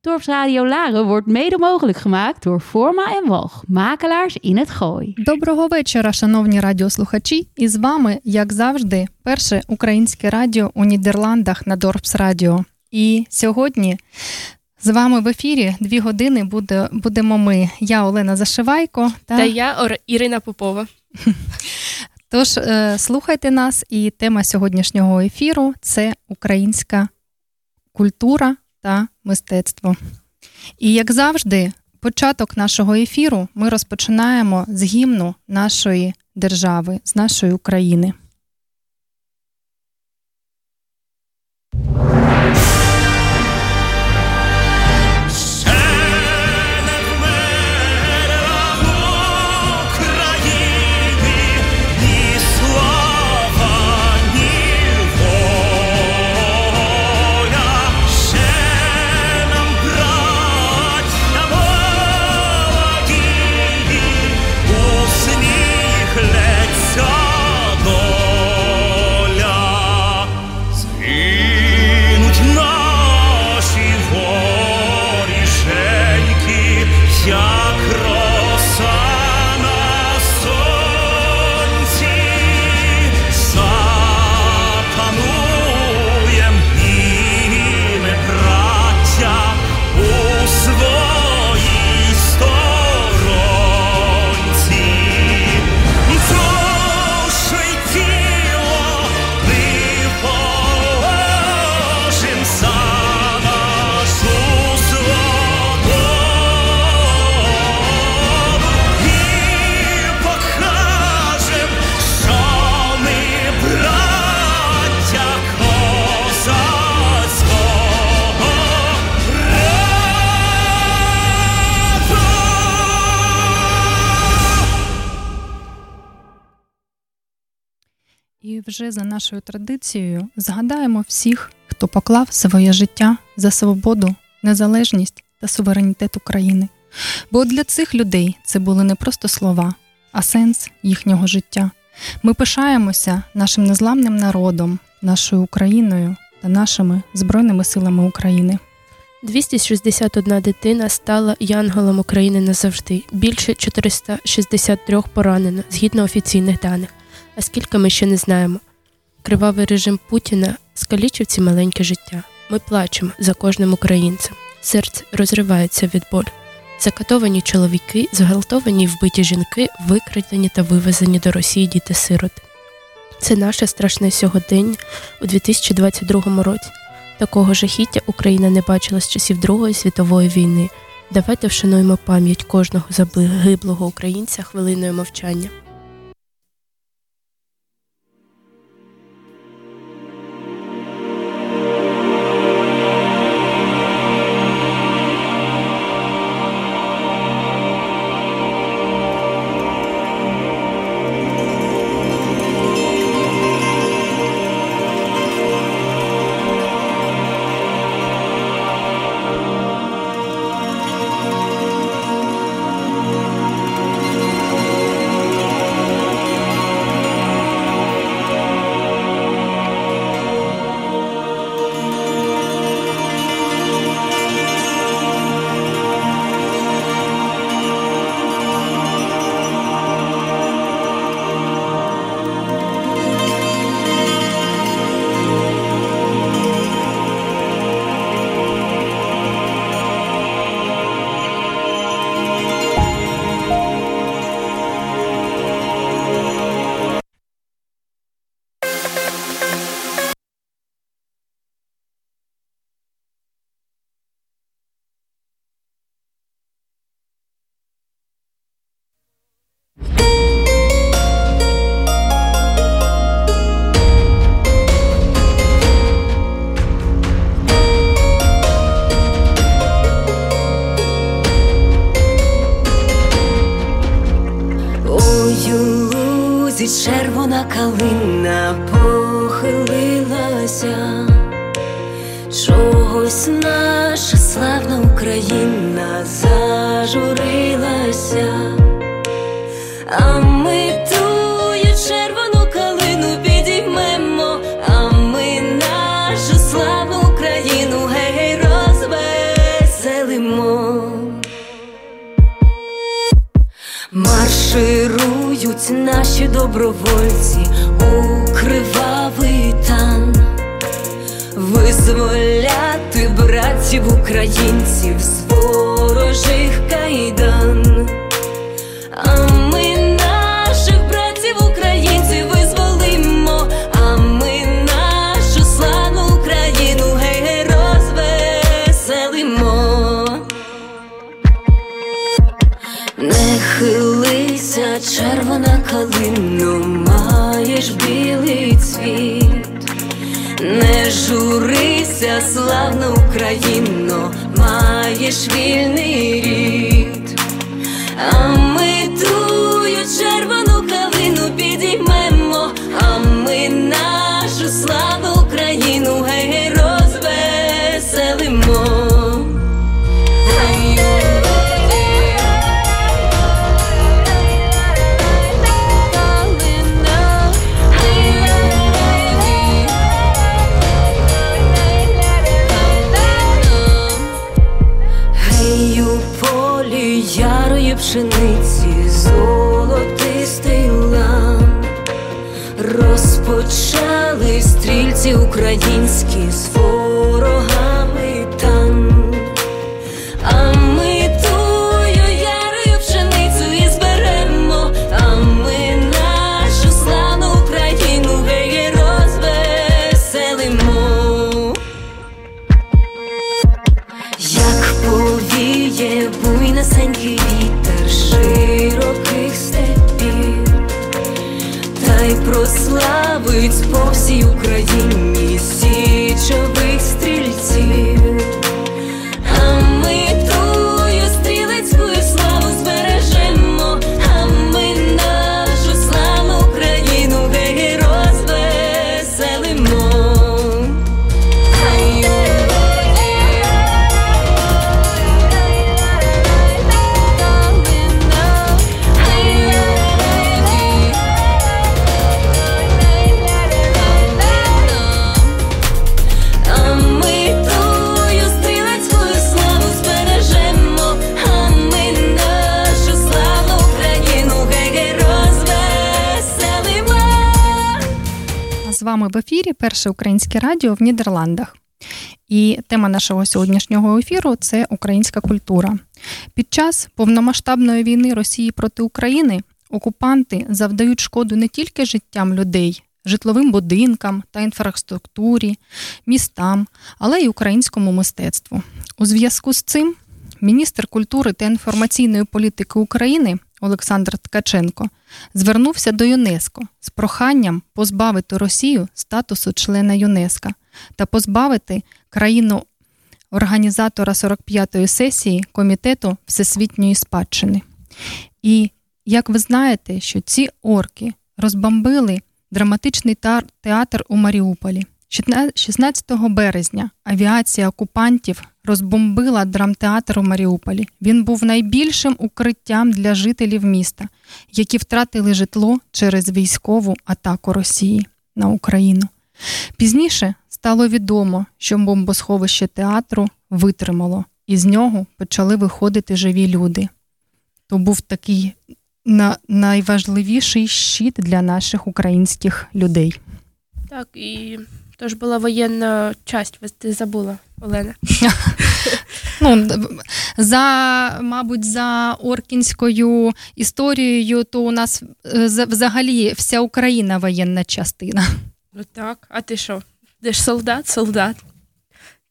Dorpsradio Laren wordt mede mogelijk gemaakt door Voorma en Walch, makelaars in het Gooi. Доброго вечора, шановні радіослухачі, і з вами, як завжди, перше українське радіо у Нідерландах на Dorpsradio. І сьогодні з вами в ефірі дві години буде, будемо ми. Я Олена Зашивайко та, та я Ірина Попова. Тож е, слухайте нас, і тема сьогоднішнього ефіру це українська культура та мистецтво. І як завжди, початок нашого ефіру ми розпочинаємо з гімну нашої держави, з нашої України. Вже за нашою традицією згадаємо всіх, хто поклав своє життя за свободу, незалежність та суверенітет України. Бо для цих людей це були не просто слова, а сенс їхнього життя. Ми пишаємося нашим незламним народом, нашою Україною та нашими Збройними силами України. 261 дитина стала янголом України назавжди. Більше 463 поранено згідно офіційних даних. А скільки ми ще не знаємо. Кривавий режим Путіна скалічив ці маленьке життя. Ми плачемо за кожним українцем. Серце розривається від болю. Закатовані чоловіки, зґвалтовані і вбиті жінки, викрадені та вивезені до Росії діти сироти. Це наше страшне сьогодення у 2022 році. Такого жахіття Україна не бачила з часів Другої світової війни. Давайте вшануємо пам'ять кожного загиблого українця хвилиною мовчання. Ефірі Перше українське радіо в Нідерландах. І тема нашого сьогоднішнього ефіру це українська культура. Під час повномасштабної війни Росії проти України окупанти завдають шкоду не тільки життям людей, житловим будинкам та інфраструктурі, містам, але й українському мистецтву. У зв'язку з цим міністр культури та інформаційної політики України Олександр Ткаченко звернувся до ЮНЕСКО з проханням позбавити Росію статусу члена ЮНЕСКО та позбавити країну організатора 45-ї сесії Комітету Всесвітньої спадщини. І як ви знаєте, що ці орки розбомбили драматичний театр у Маріуполі. 16 березня авіація окупантів розбомбила драмтеатр у Маріуполі. Він був найбільшим укриттям для жителів міста, які втратили житло через військову атаку Росії на Україну. Пізніше стало відомо, що бомбосховище театру витримало, і з нього почали виходити живі люди. То був такий на найважливіший щит для наших українських людей. Так, і тож була воєнна часть, ти забула, Олена. Ну, за, мабуть, за оркінською історією, то у нас е, взагалі вся Україна воєнна частина. Ну так, а ти що? Де ж солдат, солдат.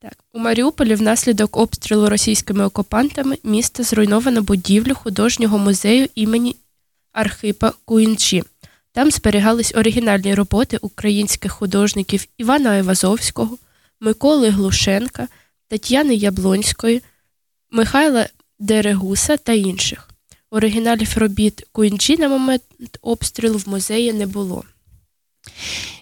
Так, у Маріуполі внаслідок обстрілу російськими окупантами міста зруйновано будівлю художнього музею імені Архипа Куінчі. Там зберігались оригінальні роботи українських художників Івана Айвазовського, Миколи Глушенка, Тетяни Яблонської, Михайла Дерегуса та інших. Оригіналів робіт Куінчі на момент обстрілу в музеї не було.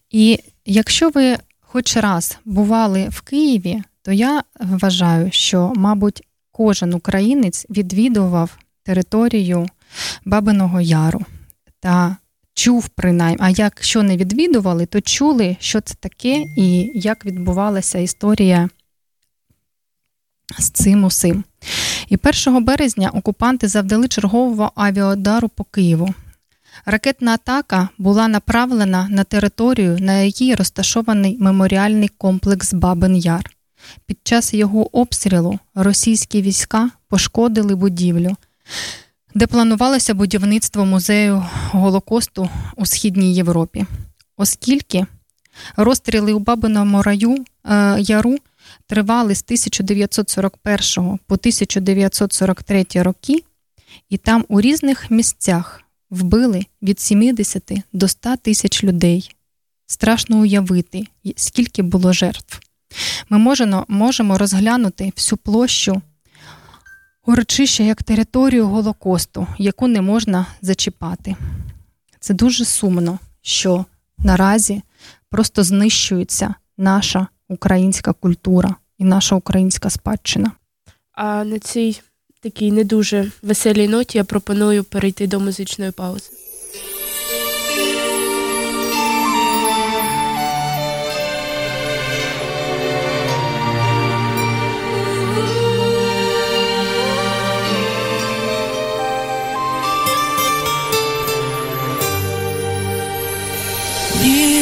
І якщо ви хоч раз бували в Києві, то я вважаю, що, мабуть, кожен українець відвідував територію Бабиного Яру та чув принаймні, а якщо не відвідували, то чули, що це таке і як відбувалася історія з цим усім. І 1 березня окупанти завдали чергового авіаудару по Києву. Ракетна атака була направлена на територію, на якій розташований меморіальний комплекс Бабин Яр. Під час його обстрілу російські війська пошкодили будівлю, де планувалося будівництво музею Голокосту у Східній Європі. Оскільки розстріли у Бабиному раю е, яру тривали з 1941 по 1943 роки, і там у різних місцях вбили від 70 до 100 тисяч людей. Страшно уявити, скільки було жертв. Ми можемо, можемо розглянути всю площу урочища як територію Голокосту, яку не можна зачіпати. Це дуже сумно, що наразі просто знищується наша українська культура і наша українська спадщина. А на цій такій не дуже веселій ноті я пропоную перейти до музичної паузи.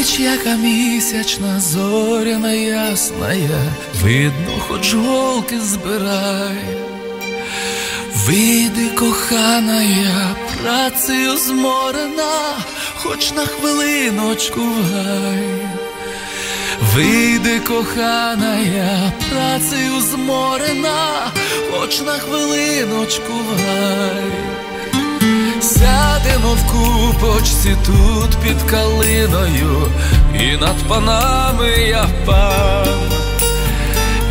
Ніч, яка місячна, зоряна ясная, видно, хоч голки збирай. Вийди, кохана, я працею зморена, хоч на хвилиночку гай. Вийди, кохана, я працею зморена, хоч на хвилиночку гай. Сядемо в купочці тут під калиною, і над панами я пан.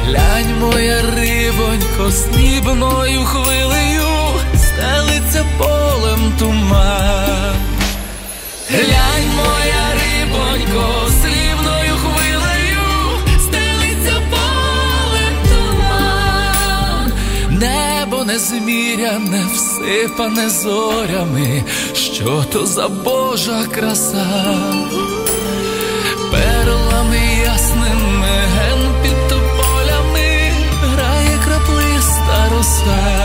Глянь, моя рибонько, снібною хвилею, стелиться полем туман. Глянь, моя рибонько, срібною незміряне, всипане зорями, що то за Божа краса, перлами ясними ген під тополями грає краплиста роса.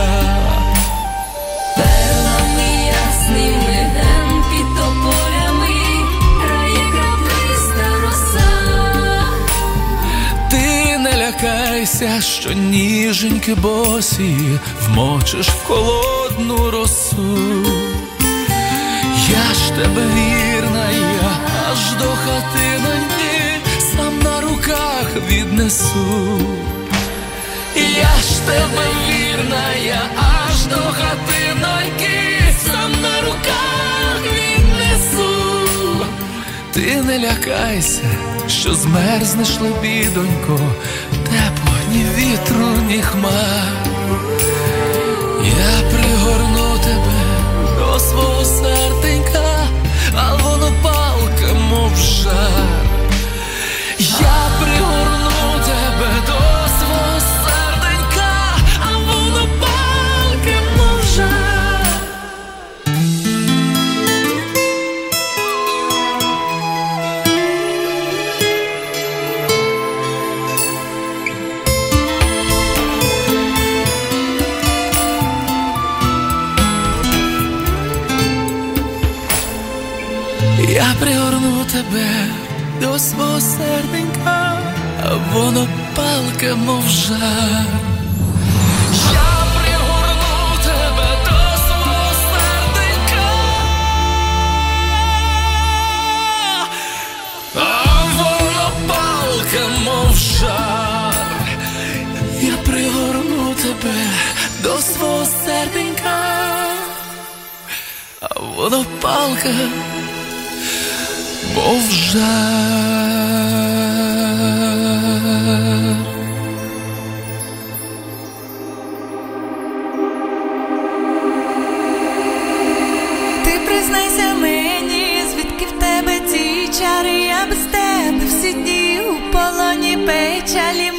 Лякайся, що ніженьки босі вмочиш в холодну росу. Я ж тебе вірна, я аж до хатиноньки сам на руках віднесу. Я ж тебе вірна, я аж до хатиноньки сам на руках віднесу. Ти не лякайся, що змерзнеш лебідонько, ні вітру, ні хмар. Я пригорну тебе до свого серденька, а воно палка, мов жар. Я пригорну тебе до свого серденька, а воно палка, мов жар. Я пригорну тебе до свого серденька, а воно палка, мов. Я пригорну тебе до свого серденька, а воно палка, жар. Ти признайся мені, звідки в тебе ці чари, я без тебе всі дні у полоні печалі,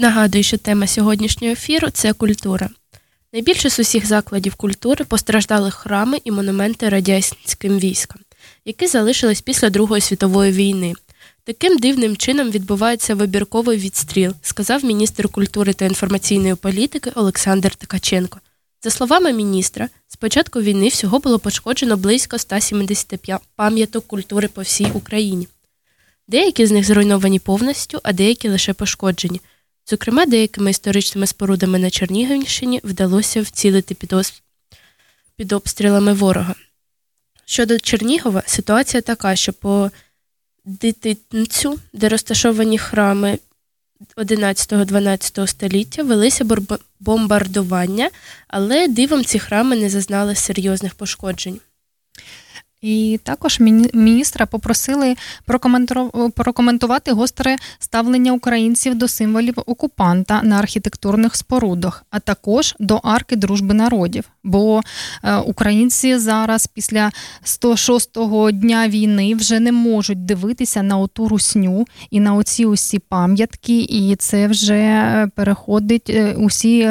Нагадую, що тема сьогоднішнього ефіру це культура. Найбільше з усіх закладів культури постраждали храми і монументи радянським військам, які залишились після Другої світової війни. Таким дивним чином відбувається вибірковий відстріл, сказав міністр культури та інформаційної політики Олександр Ткаченко. За словами міністра, з початку війни всього було пошкоджено близько 175 пам'яток культури по всій Україні. Деякі з них зруйновані повністю, а деякі лише пошкоджені. Зокрема, деякими історичними спорудами на Чернігівщині вдалося вцілити під, ос- під обстрілами ворога. Щодо Чернігова, ситуація така, що по дитинцю, де розташовані храми 11-12 століття, велися бомбардування, але дивом ці храми не зазнали серйозних пошкоджень. І також міні- міністра попросили прокоментувати гостре ставлення українців до символів окупанта на архітектурних спорудах, а також до арки дружби народів. Бо е, українці зараз після 106-го дня війни вже не можуть дивитися на оту русню і на оці усі пам'ятки, і це вже е, переходить е, усі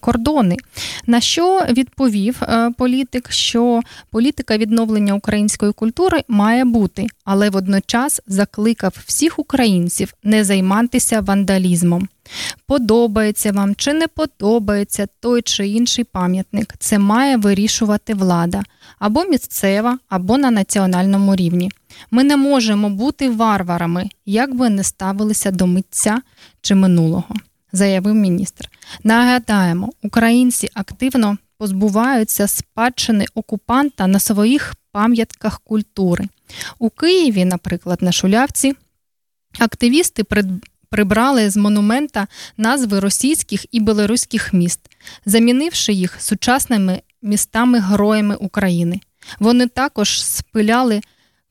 кордони. На що відповів політик, що політика відновлення української культури має бути, але водночас закликав всіх українців не займатися вандалізмом. Подобається вам чи не подобається той чи інший пам'ятник, це має вирішувати влада або місцева, або на національному рівні. Ми не можемо бути варварами, як би не ставилися до митця чи минулого, заявив міністр. Нагадаємо, українці активно позбуваються спадщини окупанта на своїх пам'ятках культури. У Києві, наприклад, на Шулявці Активісти прибрали з монумента назви російських і білоруських міст, замінивши їх сучасними містами-героями України. Вони також спиляли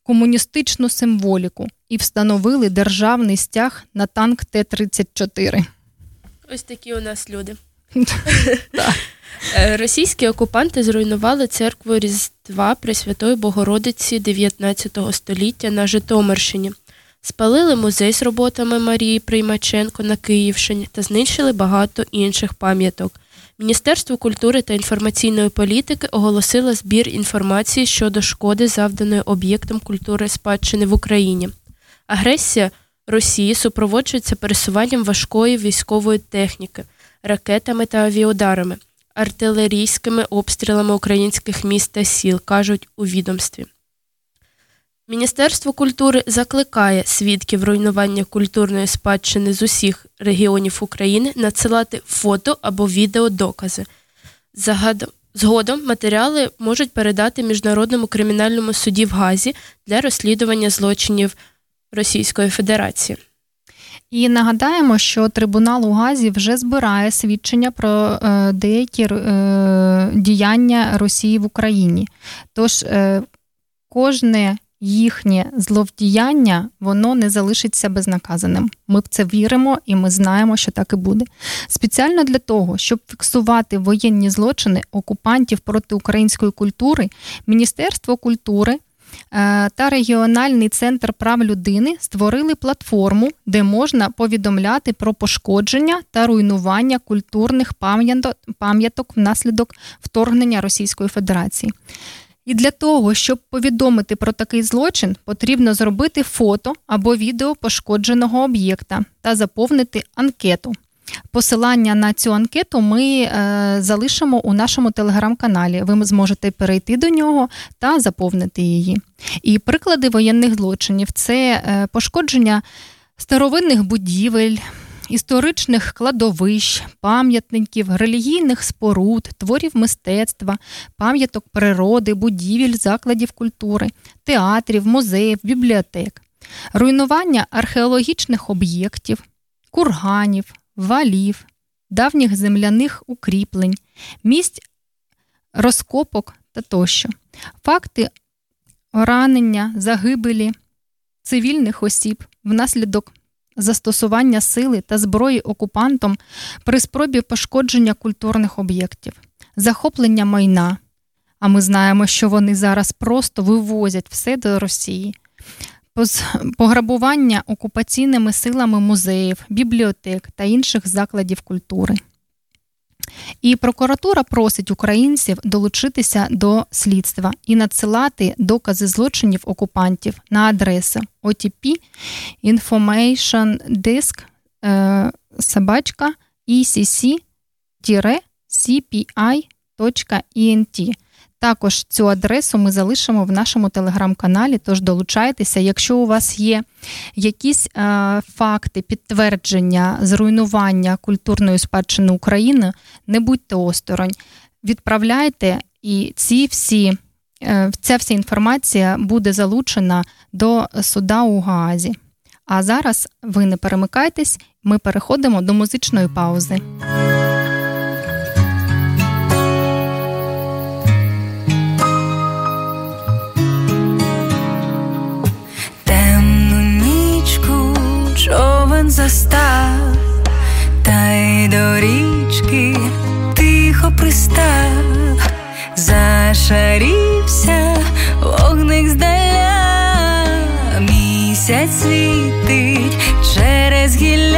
комуністичну символіку і встановили державний стяг на танк Т-34. Ось такі у нас люди. Е, російські окупанти зруйнували церкву Різдва Пресвятої Богородиці 19 століття на Житомирщині, спалили музей з роботами Марії Приймаченко на Київщині та знищили багато інших пам'яток. Міністерство культури та інформаційної політики оголосило збір інформації щодо шкоди, завданої об'єктам культури спадщини в Україні. Агресія Росії супроводжується пересуванням важкої військової техніки, ракетами та авіаударами, артилерійськими обстрілами українських міст та сіл, кажуть у відомстві. Міністерство культури закликає свідків руйнування культурної спадщини з усіх регіонів України надсилати фото або відеодокази. Згодом матеріали можуть передати Міжнародному кримінальному суді в Газі для розслідування злочинів Російської Федерації. І нагадаємо, що трибунал у Газі вже збирає свідчення про е, деякі е, діяння Росії в Україні. Тож е, кожне їхнє зловдіяння воно не залишиться безнаказаним. Ми в це віримо і ми знаємо, що так і буде. Спеціально для того, щоб фіксувати воєнні злочини окупантів проти української культури, Міністерство культури. Е, та регіональний центр прав людини створили платформу, де можна повідомляти про пошкодження та руйнування культурних пам'яток внаслідок вторгнення Російської Федерації. І для того, щоб повідомити про такий злочин, потрібно зробити фото або відео пошкодженого об'єкта та заповнити анкету. Посилання на цю анкету ми е, залишимо у нашому телеграм-каналі. Ви зможете перейти до нього та заповнити її. І приклади воєнних злочинів це е, пошкодження старовинних будівель історичних кладовищ, пам'ятників, релігійних споруд, творів мистецтва, пам'яток природи, будівель, закладів культури, театрів, музеїв, бібліотек, руйнування археологічних об'єктів, курганів, валів, давніх земляних укріплень, місць розкопок та тощо, факти ранення, загибелі цивільних осіб внаслідок застосування сили та зброї окупантом при спробі пошкодження культурних об'єктів, захоплення майна. А ми знаємо, що вони зараз просто вивозять все до Росії, пограбування окупаційними силами музеїв, бібліотек та інших закладів культури. І прокуратура просить українців долучитися до слідства і надсилати докази злочинів окупантів на адресу OTP Information Disk е, собачка ecc-cpi.int також цю адресу ми залишимо в нашому телеграм-каналі, тож долучайтеся. Якщо у вас є якісь е, факти підтвердження зруйнування культурної спадщини України, не будьте осторонь, відправляйте і ці всі. Е, ця вся інформація буде залучена до суда у Гаазі. А зараз ви не перемикайтесь, ми переходимо до музичної паузи. Човен застав, та й до річки тихо пристав, зашарівся вогник здаля, місяць світить через гілля,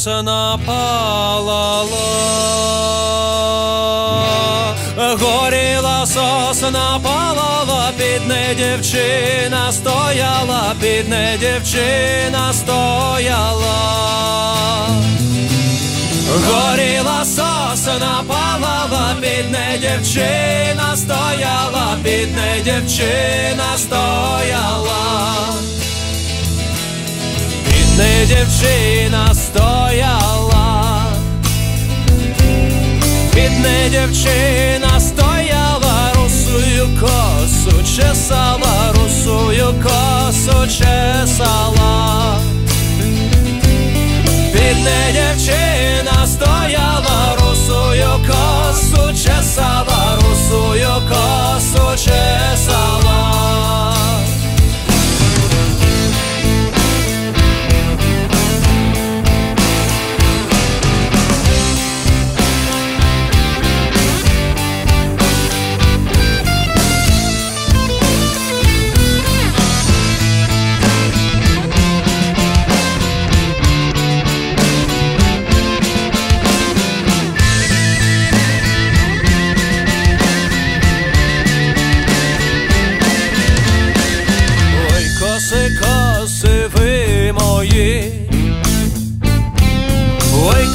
сосна палала, горіла сосна палала, під не дівчина стояла, під не дівчина стояла. Горіла сосна палала, бідне дівчина стояла, бідне дівчина стояла, дівчина стояла, бідне дівчина стояла, русую косу чесала, русую косу чесала. Бідне дівчина стояла, русую косу чесала, русую косу чесала.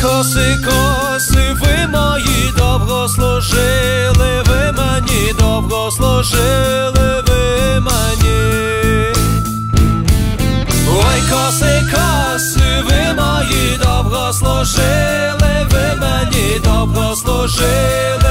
Коси, коси ви мої, довго служили ви мені, довго служили ви мені. Ой, коси, коси ви мої, довго служили ви мені, довго служили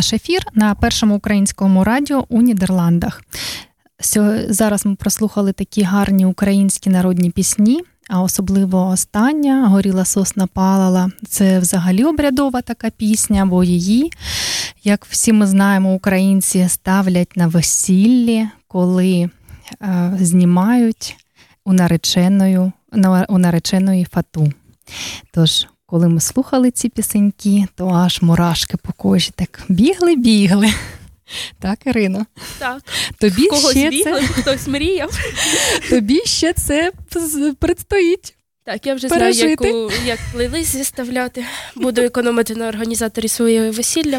наш ефір на першому українському радіо у Нідерландах. Зараз ми прослухали такі гарні українські народні пісні, а особливо остання Горіла сосна палала. Це взагалі обрядова така пісня, бо її, як всі ми знаємо, українці ставлять на весіллі, коли е, знімають у нареченою, у нареченої фату. Тож коли ми слухали ці пісеньки, то аж мурашки по кожі так бігли-бігли. Так, Ірино? Так, Тобі когось ще бігли, це, хтось мріяв. тобі ще це предстоїть. Так, я вже Пережити. знаю, яку, як плейлист зіставляти. Буду економити на організаторі своєї весілля.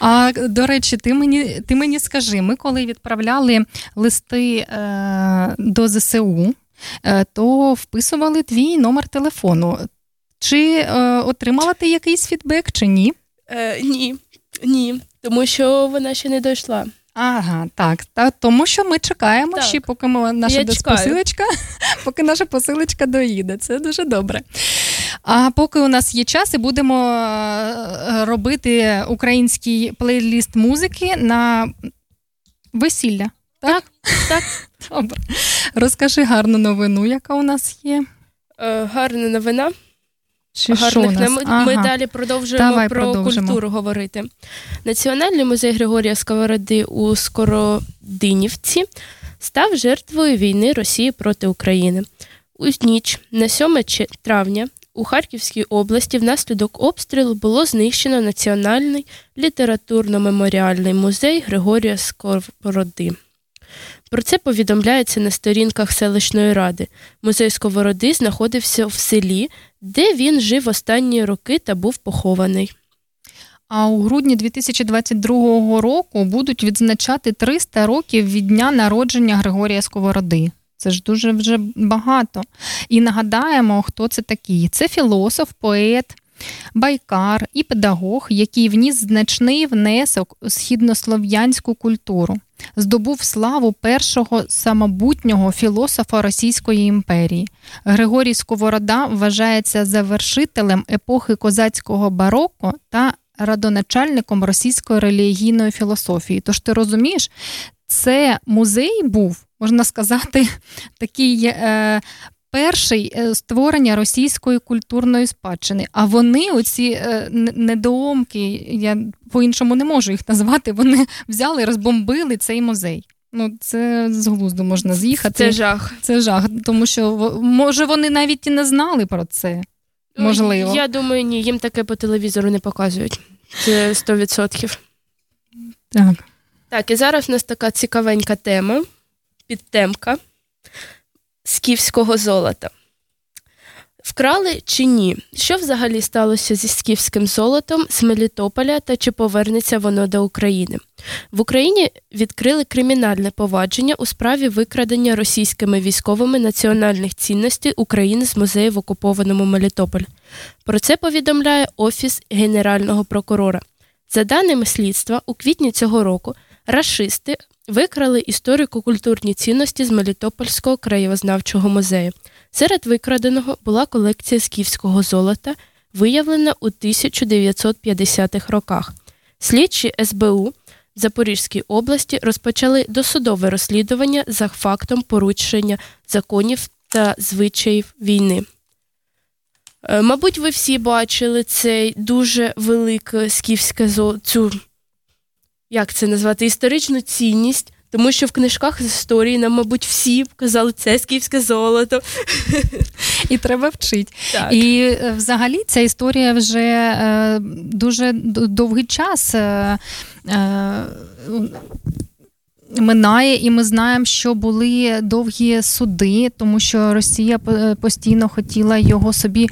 А до речі, ти мені ти мені скажи, ми коли відправляли листи е, до ЗСУ, е, то вписували твій номер телефону. Чи е, отримала ти якийсь фідбек, чи ні? Е, ні, ні, тому що вона ще не дійшла. Ага, так. Та, тому що ми чекаємо Так. ще, поки ми, наша посилочка, поки наша посилочка доїде. Це дуже добре. А поки у нас є час, і будемо е, робити український плейліст музики на весілля. Так? Так. Добре. Розкажи гарну новину, яка у нас є. Е, гарна новина. Чи що Гарних нас? Ми Ага. далі продовжуємо Давай про продовжимо. культуру говорити. Національний музей Григорія Сковороди у Скородинівці став жертвою війни Росії проти України. У ніч на 7 травня у Харківській області внаслідок обстрілу було знищено Національний літературно-меморіальний музей Григорія Сковороди. Про це повідомляється на сторінках селищної ради. Музей Сковороди знаходився в селі, де він жив останні роки та був похований. А у грудні 2022 року будуть відзначати 300 років від дня народження Григорія Сковороди. Це ж дуже вже багато. І нагадаємо, хто це такий. Це філософ, поет, байкар і педагог, який вніс значний внесок у східнослов'янську культуру. Здобув славу першого самобутнього філософа Російської імперії. Григорій Сковорода вважається завершителем епохи козацького бароко та радоначальником російської релігійної філософії. Тож ти розумієш, це музей був, можна сказати, такий е, перший е, створення російської культурної спадщини. А вони, оці е, н- недоумки, я по-іншому не можу їх назвати, вони взяли розбомбили цей музей. Ну, це з глузду можна з'їхати. Це жах. Це жах, тому що може вони навіть і не знали про це. Можливо. Я думаю, ні, їм таке по телевізору не показують. Це 100%. Так. Так, і зараз у нас така цікавенька тема, підтемка скіфського золота. Вкрали чи ні? Що взагалі сталося зі скіфським золотом з Мелітополя та чи повернеться воно до України? В Україні відкрили кримінальне повадження у справі викрадення російськими військовими національних цінностей України з музею в окупованому Мелітополі. Про це повідомляє Офіс Генерального прокурора. За даними слідства, у квітні цього року рашисти викрали історико-культурні цінності з Мелітопольського краєвознавчого музею. Серед викраденого була колекція скіфського золота, виявлена у 1950-х роках. Слідчі СБУ в Запорізькій області розпочали досудове розслідування за фактом порушення законів та звичаїв війни. Е, Мабуть, ви всі бачили цей дуже велике скіфське золото, як це назвати, історичну цінність, тому що в книжках з історії нам, мабуть, всі казали, це скіфське золото. І треба вчити. Так. І е, взагалі ця історія вже е, дуже довгий час. Е, е, Минає, і ми знаємо, що були довгі суди, тому що Росія постійно хотіла його собі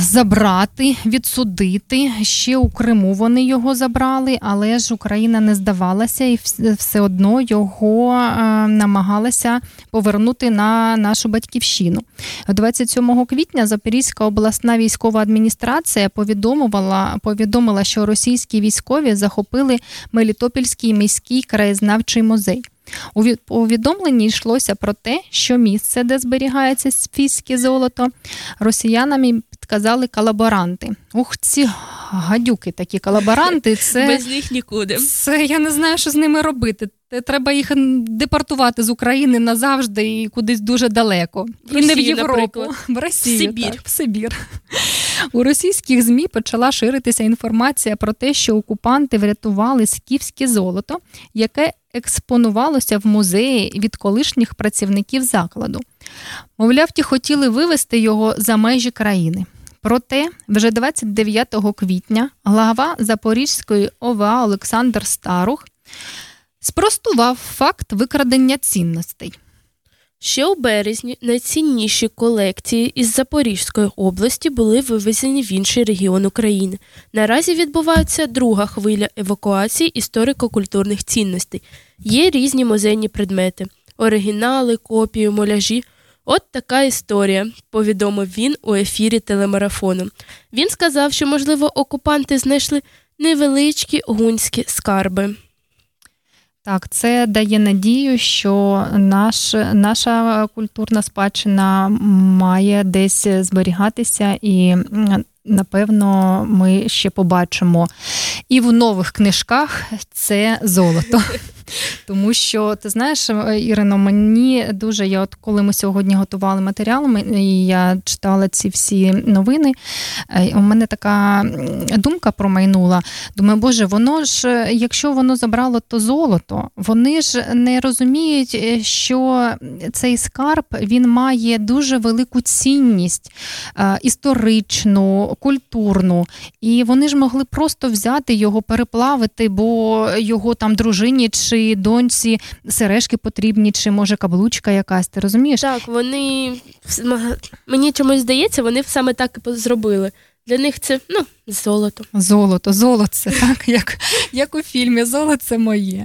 забрати, відсудити. Ще у Криму вони його забрали, але ж Україна не здавалася і все одно його е, намагалася повернути на нашу батьківщину. 27 квітня Запорізька обласна військова адміністрація повідомила, повідомила, що російські військові захопили Мелітопольський міський краєзнавчий музей. У від- повідомленні йшлося про те, що місце, де зберігається сфійське золото, росіянам підказали колаборанти. Ух, ці гадюки, такі колаборанти. Це Без них нікуди. це я не знаю, що з ними робити. Треба їх депортувати з України назавжди і кудись дуже далеко. В і не в Європу, наприклад. в Росію. В Сибір. Так, в Сибір. У російських ЗМІ почала ширитися інформація про те, що окупанти врятували скіфське золото, яке експонувалося в музеї від колишніх працівників закладу. Мовляв, ті хотіли вивезти його за межі країни. Проте вже 29 квітня глава Запорізької ОВА Олександр Старух спростував факт викрадення цінностей. Ще у березні найцінніші колекції із Запорізької області були вивезені в інший регіон України. Наразі відбувається друга хвиля евакуації історико-культурних цінностей. Є різні музейні предмети, оригінали, копії, моляжі. От така історія, повідомив він у ефірі телемарафону. Він сказав, що, можливо, окупанти знайшли невеличкі гунські скарби. Так, це дає надію, що наш, наша культурна спадщина має десь зберігатися, і напевно ми ще побачимо і в нових книжках це золото. Тому що ти знаєш, Ірино, мені дуже я, от коли ми сьогодні готували матеріал, і я читала ці всі новини. е, У мене така думка промайнула. Думаю, боже, воно ж, е, якщо воно забрало то золото, вони ж не розуміють, е, що цей скарб він має дуже велику цінність е, історичну, культурну. І вони ж могли просто взяти його, переплавити, бо його там дружині чи доньці сережки потрібні, чи може каблучка якась. Ти розумієш? Так, вони мені чомусь здається, вони саме так і зробили. Для них це ну, золото. Золото, золоце, так, як, як у фільмі Золоце моє.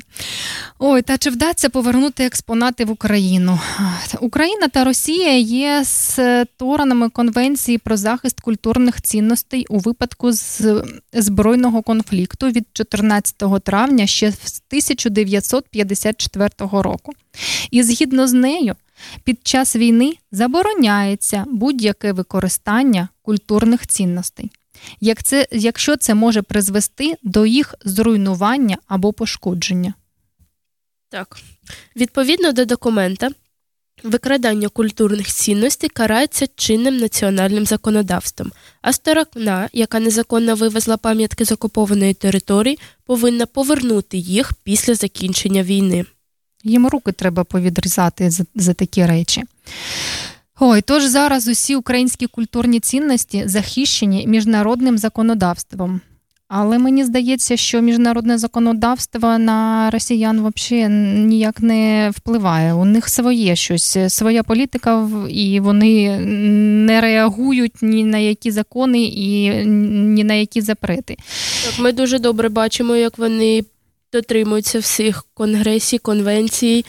Ой, та чи вдасться повернути експонати в Україну? Україна та Росія є сторонами Конвенції про захист культурних цінностей у випадку з збройного конфлікту від 14 травня ще з 1954 року. І згідно з нею, під час війни забороняється будь-яке використання культурних цінностей. Як це, якщо це може призвести до їх зруйнування або пошкодження. Так. Відповідно до документа, викрадання культурних цінностей карається чинним національним законодавством, а сторона, яка незаконно вивезла пам'ятки з окупованої території, повинна повернути їх після закінчення війни. Їм руки треба повідрізати за, за такі речі. Ой, тож зараз усі українські культурні цінності захищені міжнародним законодавством. Але мені здається, що міжнародне законодавство на росіян взагалі ніяк не впливає. У них своє щось, своя політика, і вони не реагують ні на які закони і ні на які запрети. Ми дуже добре бачимо, як вони дотримуються всіх конгресій, конвенцій.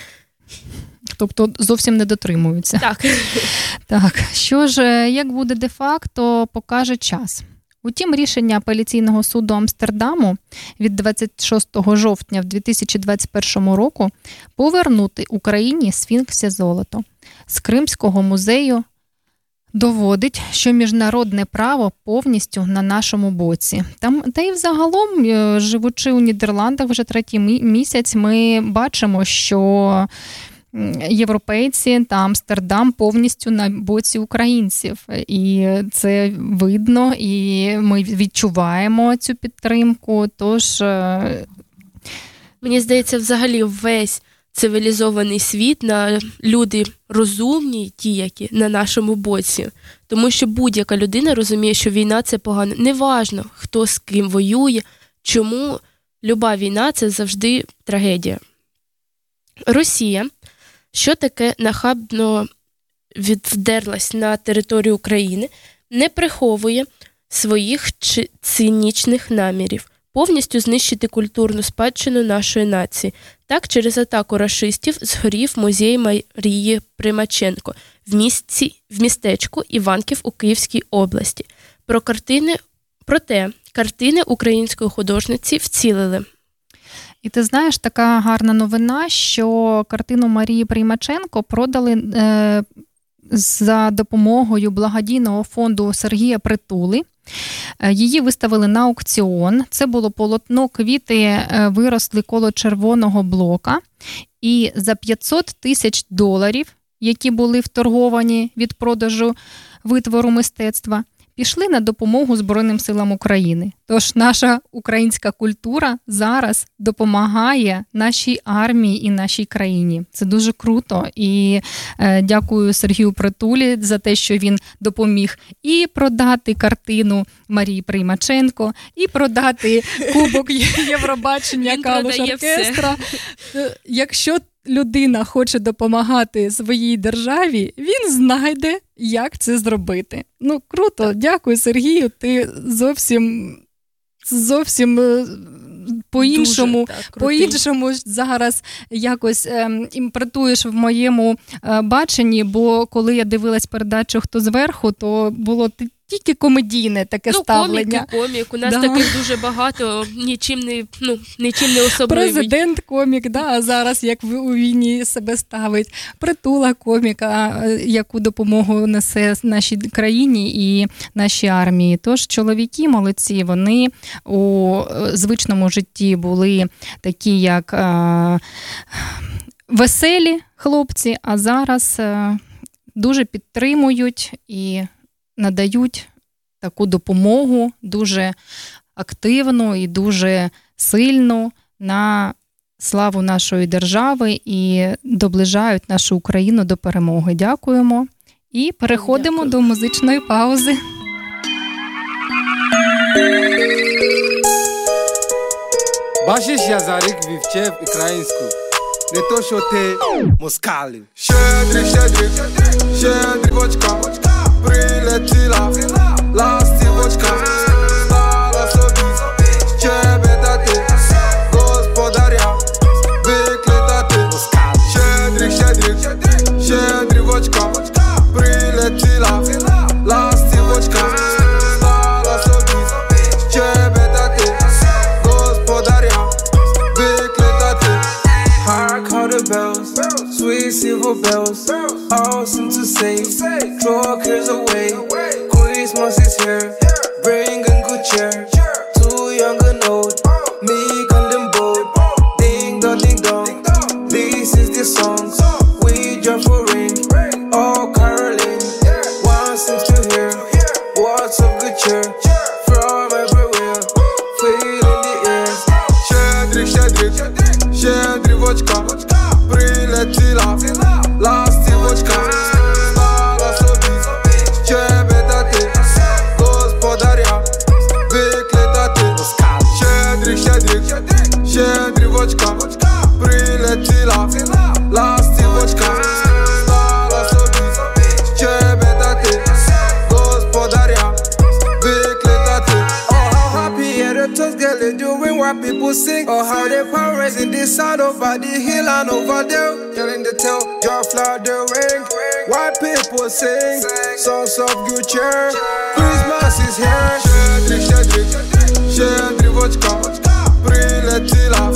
Тобто зовсім не дотримуються. Так, Так, що ж, е, як буде де-факто, покаже час. Утім, рішення апеляційного суду Амстердаму від 26 жовтня в 2021 року повернути Україні сфінксі золото з Кримського музею доводить, що міжнародне право повністю на нашому боці. Там, та й взагалом, е, живучи у Нідерландах вже третій місяць, ми бачимо, що європейці та Амстердам повністю на боці українців. І це видно, і ми відчуваємо цю підтримку. Тож е, мені здається, взагалі весь цивілізований світ на люди розумні, ті, які на нашому боці. Тому що будь-яка людина розуміє, що війна це погано. Неважно, хто з ким воює, чому люба війна це завжди трагедія. Росія, що таке нахабно віддерлась на територію України, не приховує своїх цинічних намірів повністю знищити культурну спадщину нашої нації. Так, через атаку рашистів згорів музей Марії Примаченко в місті в містечку Іванків у Київській області. Про картини проте картини української художниці вцілили. І ти знаєш, така гарна новина, що картину Марії Приймаченко продали е, за допомогою благодійного фонду Сергія Притули. Е, Її виставили на аукціон. Це було полотно квіти, е, виросли коло червоного блока. І за 500 тисяч доларів, які були вторговані від продажу витвору мистецтва, пішли на допомогу Збройним силам України. Тож наша українська культура зараз допомагає нашій армії і нашій країні. Це дуже круто. І е, дякую Сергію Притулі за те, що він допоміг і продати картину Марії Приймаченко, і продати кубок Євробачення Калуш оркестра. Е, Якщо людина хоче допомагати своїй державі, він знайде, як це зробити. Ну круто, дякую, Сергію. Ти зовсім зовсім е, по-іншому. Так. По-іншому зараз якось ем, імпортуєш в моєму е, баченні, бо коли я дивилась передачу Хто зверху, то було т- тільки комедійне таке Ну, ставлення. комік комік. У нас Да. таких дуже багато, нічим не, ну, нічим не особливий. Президент комік, да, а зараз як у війні себе ставить. Притула коміка, яку допомогу несе нашій країні і нашій армії. Тож чоловіки молодці, вони у е, звичному житті були такі, як е, веселі хлопці, а зараз е, дуже підтримують і надають таку допомогу дуже активну і дуже сильну на славу нашої держави і доближають нашу Україну до перемоги. Дякуємо. І переходимо Дякую. до музичної паузи. Бачиш, я за рік вивчив українську. Не то, що ти москалів. Щедрик, щедрик, щедрівочка Прилетіла ластівочка bells, all seem to say, draw cares away. Christmas is here, bringing good cheer. Too young and old, uh. meek and them bold. Uh. Ding dong, ding dong, this is the song. doing what people sing Oh, how they parents in this side over the hill and over there Telling the tale, your flood the ring White people sing songs of good cheer Christmas is here Щедрик, щедрик, щедрівочка Прилетіла ластівочка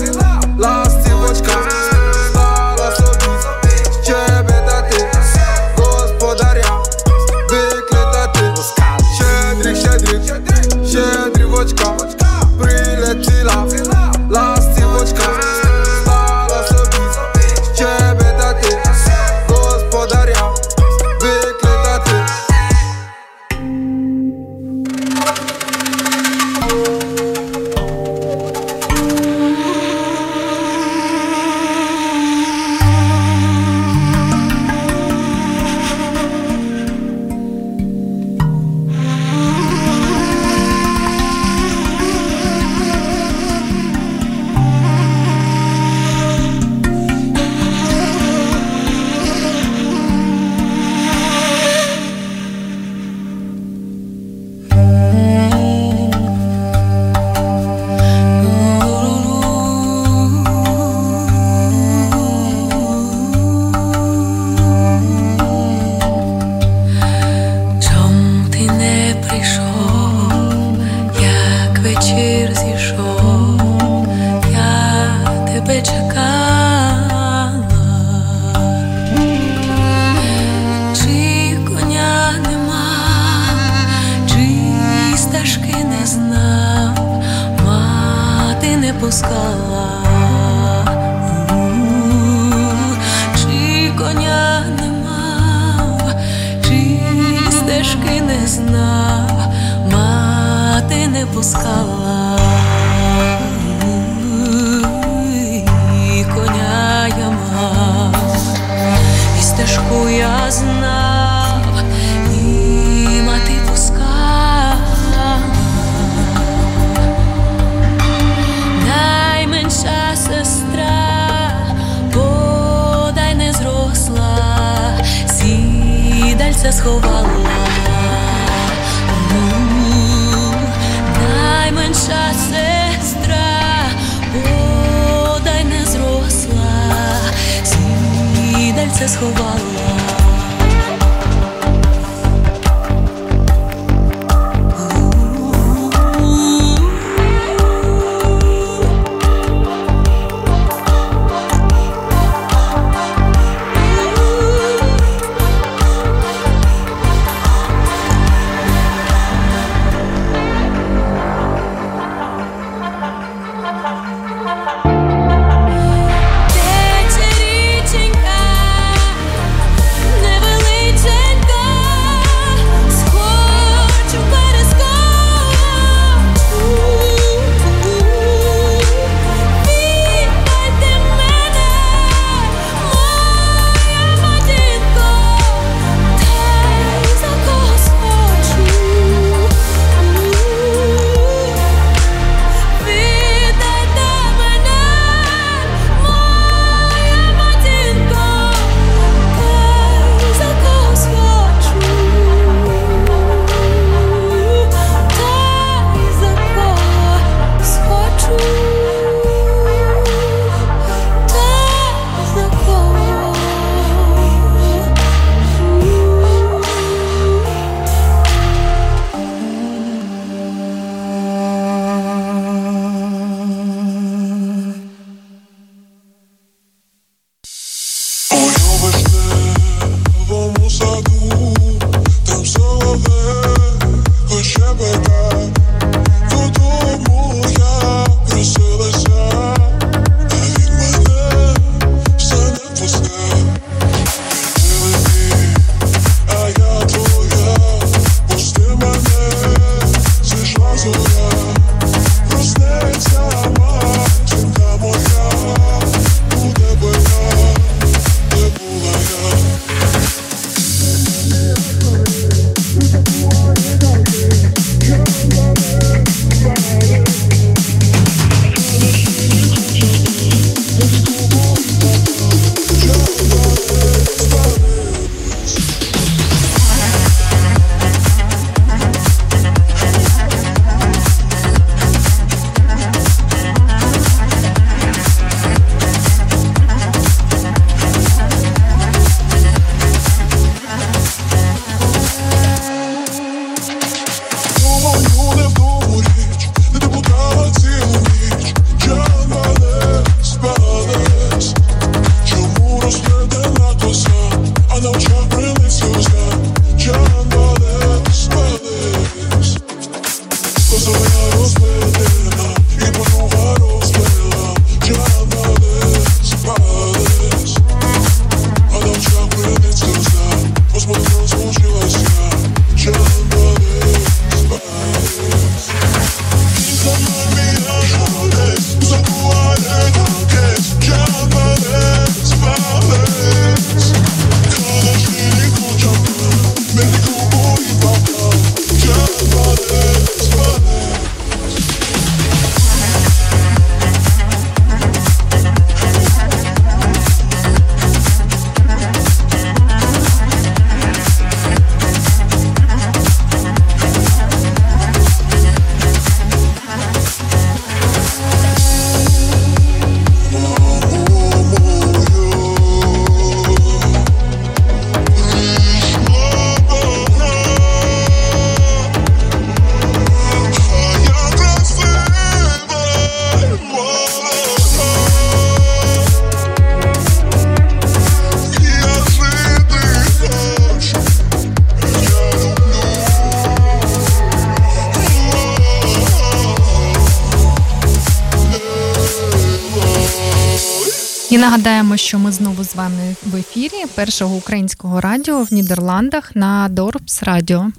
Нагадаємо, що ми знову з вами в ефірі першого українського радіо в Нідерландах на Dorpsradio.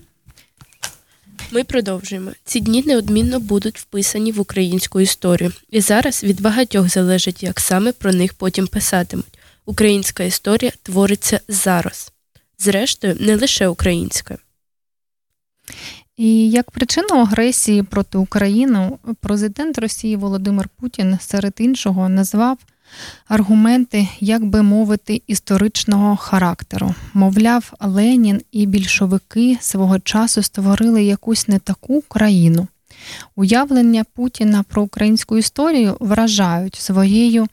Ми продовжуємо. Ці дні неодмінно будуть вписані в українську історію. І зараз від багатьох залежить, як саме про них потім писатимуть. Українська історія твориться зараз. Зрештою, не лише українська. І як причину агресії проти України президент Росії Володимир Путін серед іншого назвав аргументи, як би мовити, історичного характеру. Мовляв, Ленін і більшовики свого часу створили якусь не таку країну. Уявлення Путіна про українську історію вражають своєю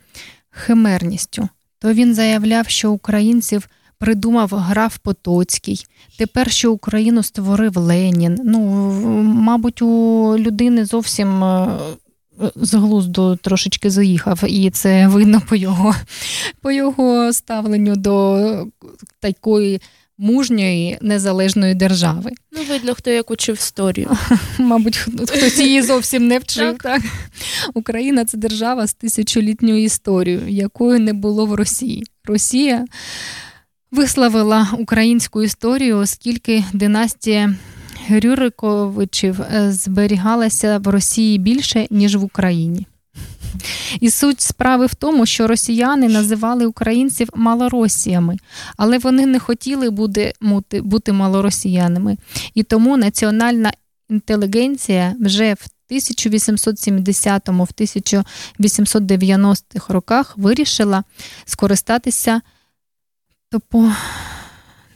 химерністю. То він заявляв, що українців придумав граф Потоцький. Тепер що Україну створив Ленін. Ну, мабуть, у людини зовсім е, з глузду трошечки заїхав, і це видно по його, по його ставленню до такої. Мужньої незалежної держави. Ну, видно, хто як учив історію. Мабуть, хтось її зовсім не вчив. Так. так? Україна це держава з тисячолітньою історією, якої не було в Росії. Росія висловила українську історію, оскільки династія Рюриковичів е, зберігалася в Росії більше, ніж в Україні. І суть справи в тому, що росіяни називали українців малоросіями, але вони не хотіли бути, бути малоросіянами. І тому національна інтелігенція вже в 1870-му, в 1890-х роках вирішила скористатися топо...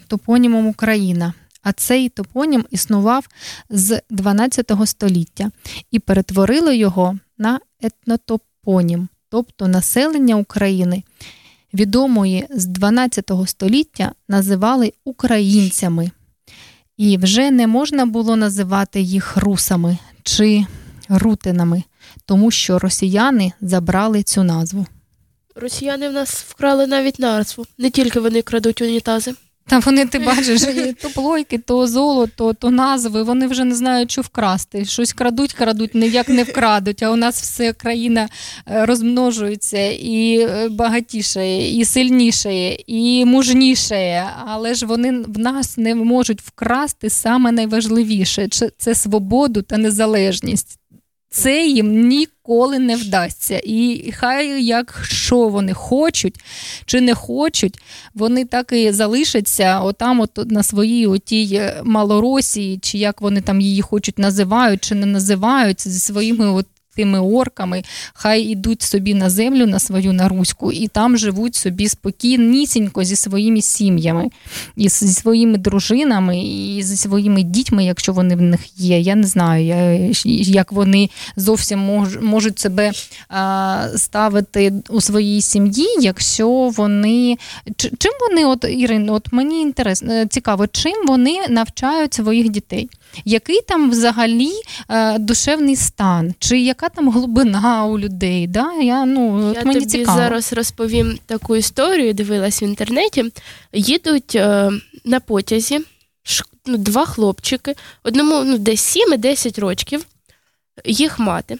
топонімом Україна. А цей топонім існував з 12 століття і перетворили його на етнотопонім, тобто населення України, відомої з 12 століття, називали українцями. І вже не можна було називати їх русами чи рутинами, тому що росіяни забрали цю назву. Росіяни в нас вкрали навіть назву. Не тільки вони крадуть унітази. Та вони ти бачиш, то плойки, то золото, то назви. Вони вже не знають, що вкрасти. Щось крадуть, крадуть, ніяк не вкрадуть. А у нас все країна е, розмножується і е, багатішає, і сильнішає, і мужнішає. Але ж вони в нас не можуть вкрасти саме найважливіше це свободу та незалежність. Це їм ніколи не вдасться. І хай якщо вони хочуть чи не хочуть, вони так і залишаться отам, от на своїй отій Малоросії, чи як вони там її хочуть називають, чи не називають зі своїми от тими орками, хай ідуть собі на землю на свою на Руську, і там живуть собі спокійнісінько зі своїми сім'ями, і зі своїми дружинами, і зі своїми дітьми, якщо вони в них є. Я не знаю, як вони зовсім можуть себе ставити у своїй сім'ї, якщо вони чим вони, от Ірин, от мені інтересно е, цікаво, чим вони навчають своїх дітей? Який там взагалі е, душевний стан, чи яка там глибина у людей? Да? Я ну, Я мені тобі цікаво. зараз розповім таку історію, дивилась в інтернеті. Їдуть е, на потязі ну, два хлопчики, одному ну, десь 7-10 років, їх мати.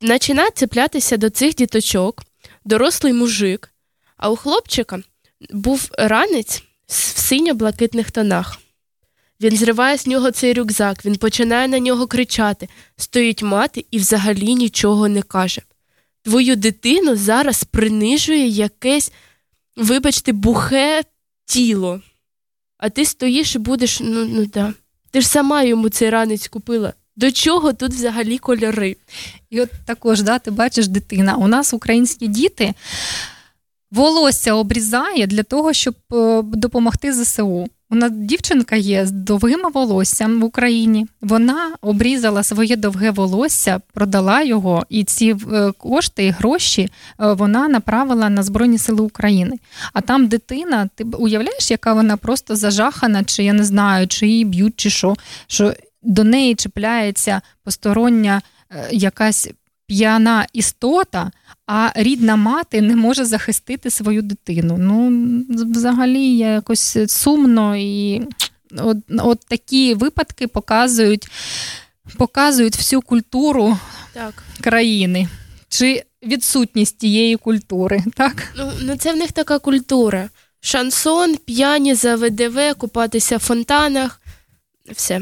Починає цеплятися до цих діточок, дорослий мужик, а у хлопчика був ранець в синьо-блакитних тонах. Він зриває з нього цей рюкзак, він починає на нього кричати. Стоїть мати і взагалі нічого не каже. Твою дитину зараз принижує якесь, вибачте, бухе тіло. А ти стоїш і будеш, ну ну да. Ти ж сама йому цей ранець купила. До чого тут взагалі кольори? І от також, да, ти бачиш, дитина. У нас українські діти волосся обрізає для того, щоб е, допомогти ЗСУ. Нас дівчинка є з довгим волоссям в Україні. Вона обрізала своє довге волосся, продала його, і ці е, кошти і гроші е, вона направила на Збройні Сили України. А там дитина, ти уявляєш, яка вона просто зажахана, чи я не знаю, чи її б'ють, чи що, що до неї чіпляється постороння якась п'яна істота, а рідна мати не може захистити свою дитину. Ну, взагалі, якось сумно і от, от такі випадки показують, показують всю культуру так. країни. Чи відсутність тієї культури, так? Ну, ну це в них така культура. Шансон, п'яні за ВДВ, купатися в фонтанах. Все.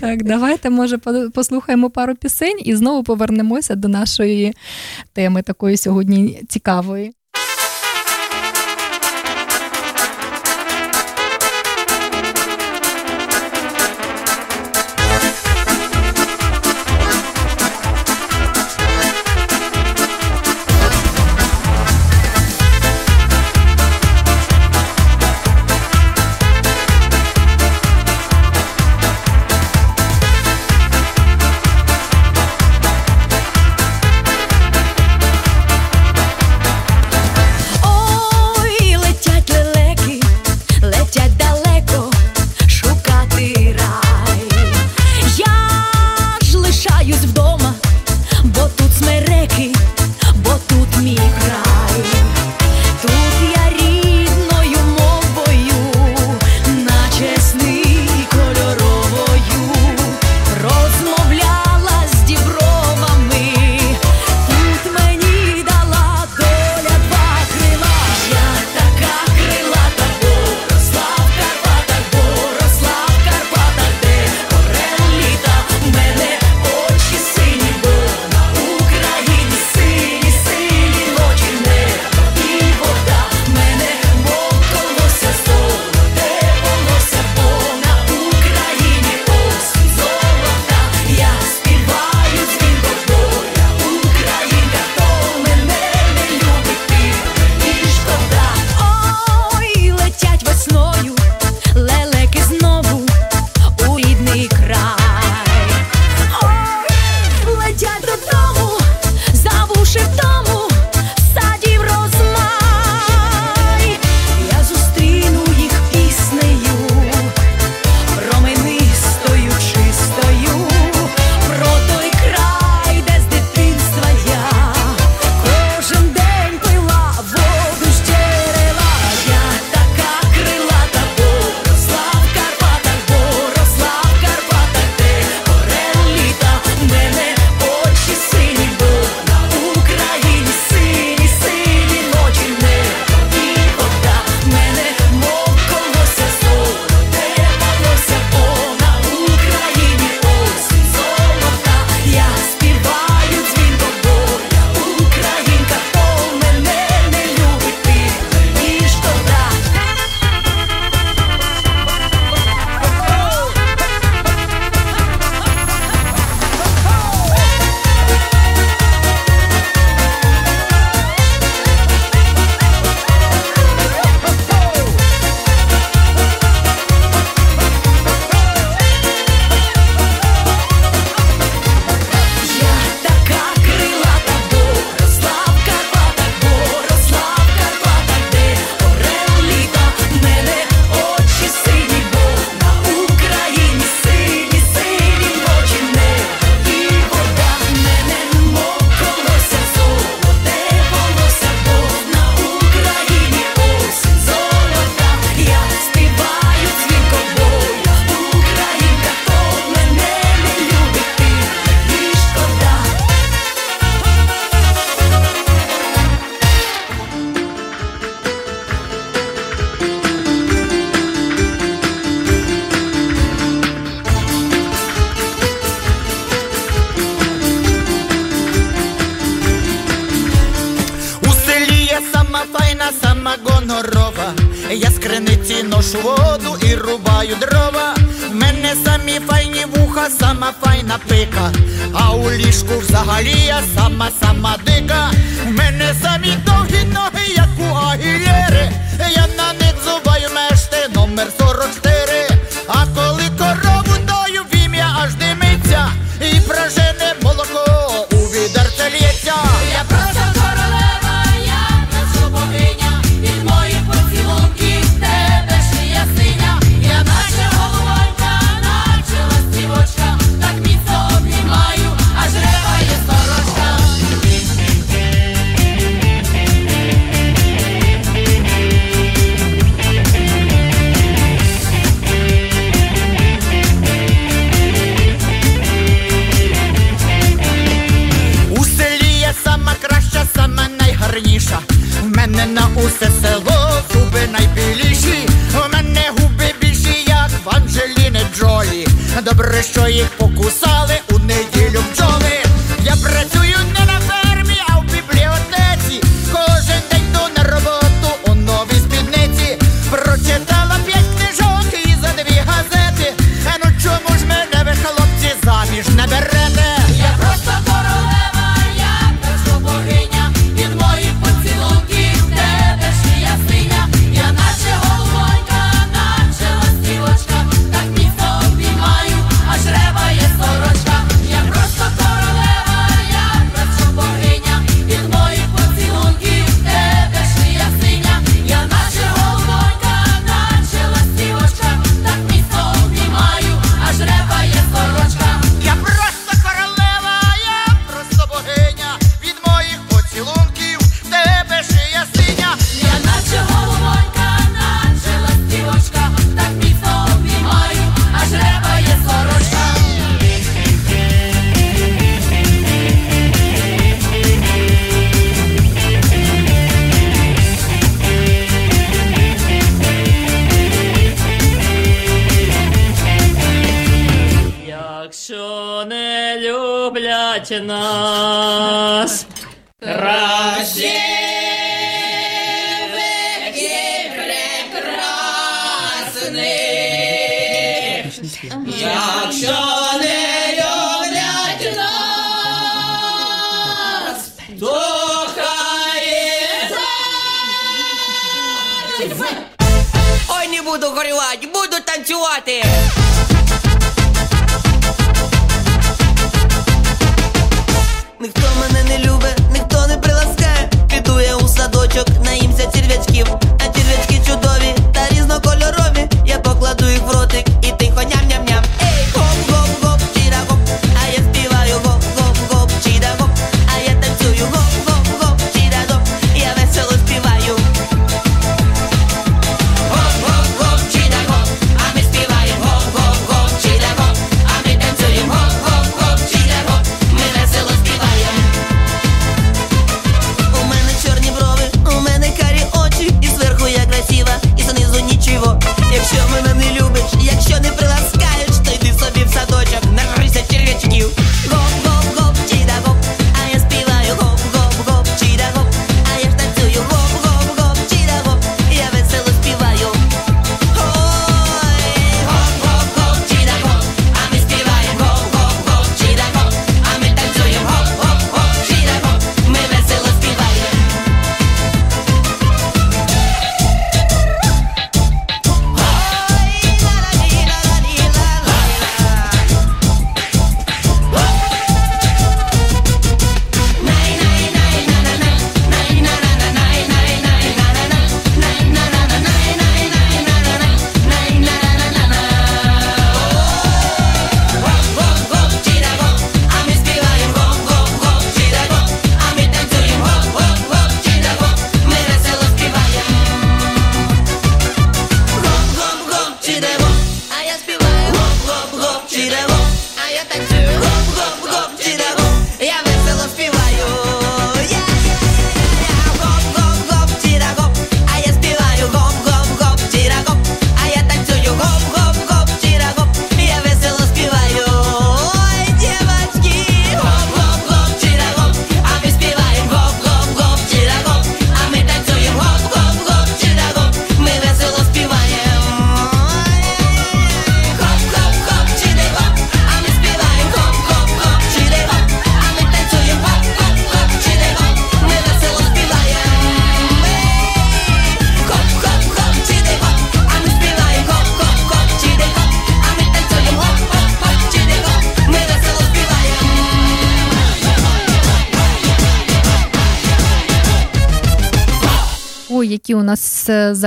Так, давайте, може, послухаємо пару пісень і знову повернемося до нашої теми такої сьогодні цікавої. Якщо не люблять нас, то хай Ой, не буду горювати, буду танцювати.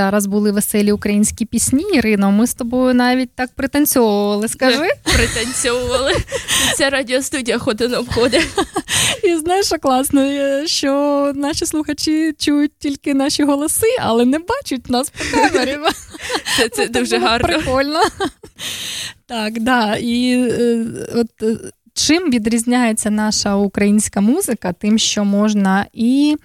зараз були веселі українські пісні, Ірино. Ми з тобою навіть так пританцьовували, скажи. Пританцьовували. Ця радіостудія ходить обходить. І знаєш, що класно, е, що наші слухачі чують тільки наші голоси, але не бачать нас по камері. Це це ну, дуже гарно. Прикольно. Так, да. І е, от. Е, чим відрізняється наша українська музика, тим, що можна і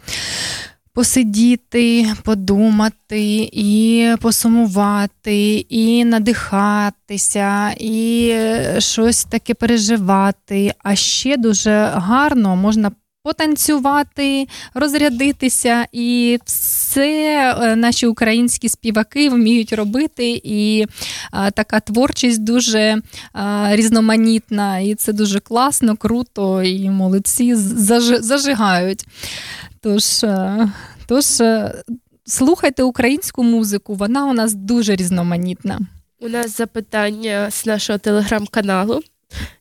Посидіти, подумати, і посумувати, і надихатися, і е, щось таке переживати. А ще дуже гарно можна потанцювати, розрядитися, і все е, наші українські співаки вміють робити. І а, така творчість дуже а, різноманітна, і це дуже класно, круто, і молодці заж, зажигають. Тож, е, тож е, слухайте українську музику, вона у нас дуже різноманітна. У нас запитання з нашого телеграм-каналу.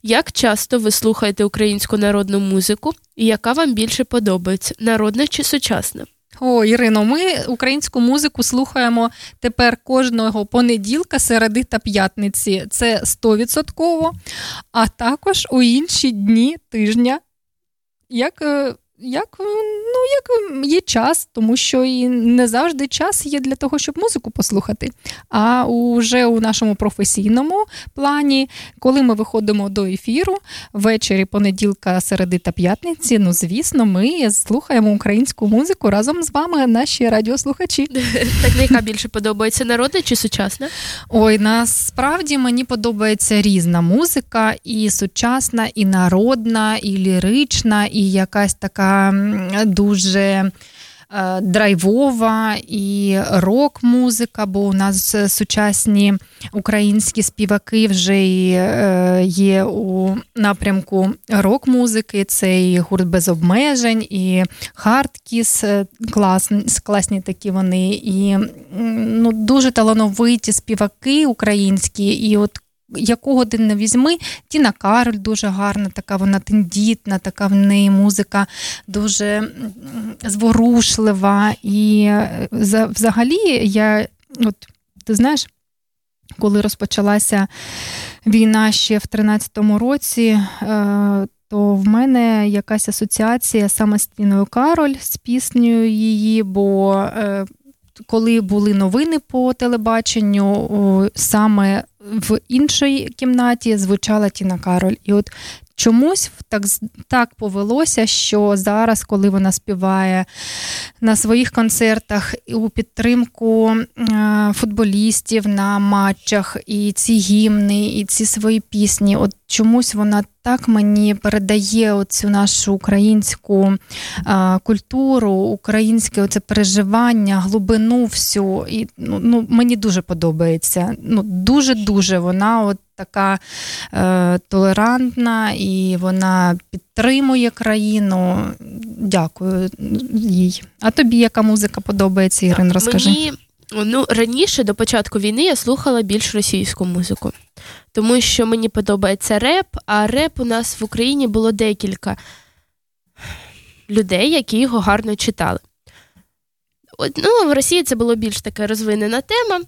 Як часто ви слухаєте українську народну музику, і яка вам більше подобається народна чи сучасна? О, Ірино, ми українську музику слухаємо тепер кожного понеділка, середи та п'ятниці. Це 100%, а також у інші дні тижня. Як е, як ну, як є час, тому що і не завжди час є для того, щоб музику послухати. А вже у нашому професійному плані, коли ми виходимо до ефіру ввечері понеділка, середи та п'ятниці, ну звісно, ми слухаємо українську музику разом з вами, наші радіослухачі. Так яка більше подобається народна чи сучасна? Ой, насправді мені подобається різна музика, і сучасна, і народна, і лірична, і якась така дуже е, драйвова і рок-музика, бо у нас сучасні українські співаки вже е, є у напрямку рок-музики. Це і гурт без обмежень, і Хардкіс, е, класні, класні такі вони, і ну, дуже талановиті співаки українські. І от якого ти не візьми, Тіна Кароль дуже гарна, така вона тендітна, така в неї музика дуже зворушлива. І е, взагалі я, от ти знаєш, коли розпочалася війна ще в 13-му році, е, то в мене якась асоціація саме з Тіною Кароль з піснею її, бо е, коли були новини по телебаченню, саме в іншій кімнаті звучала Тіна Кароль. І от чомусь так так повелося, що зараз, коли вона співає на своїх концертах у підтримку е, футболістів на матчах, і ці гімни, і ці свої пісні, от чомусь вона так мені передає оцю нашу українську а, культуру, українське оце переживання, глибину всю. І ну, ну мені дуже подобається. Ну дуже дуже вона от така е, толерантна і вона підтримує країну. Дякую їй. А тобі яка музика подобається, Ірин? Розкажи. Мені ну раніше до початку війни я слухала більш російську музику тому що мені подобається реп, а реп у нас в Україні було декілька людей, які його гарно читали. От, ну, В Росії це було більш така розвинена тема,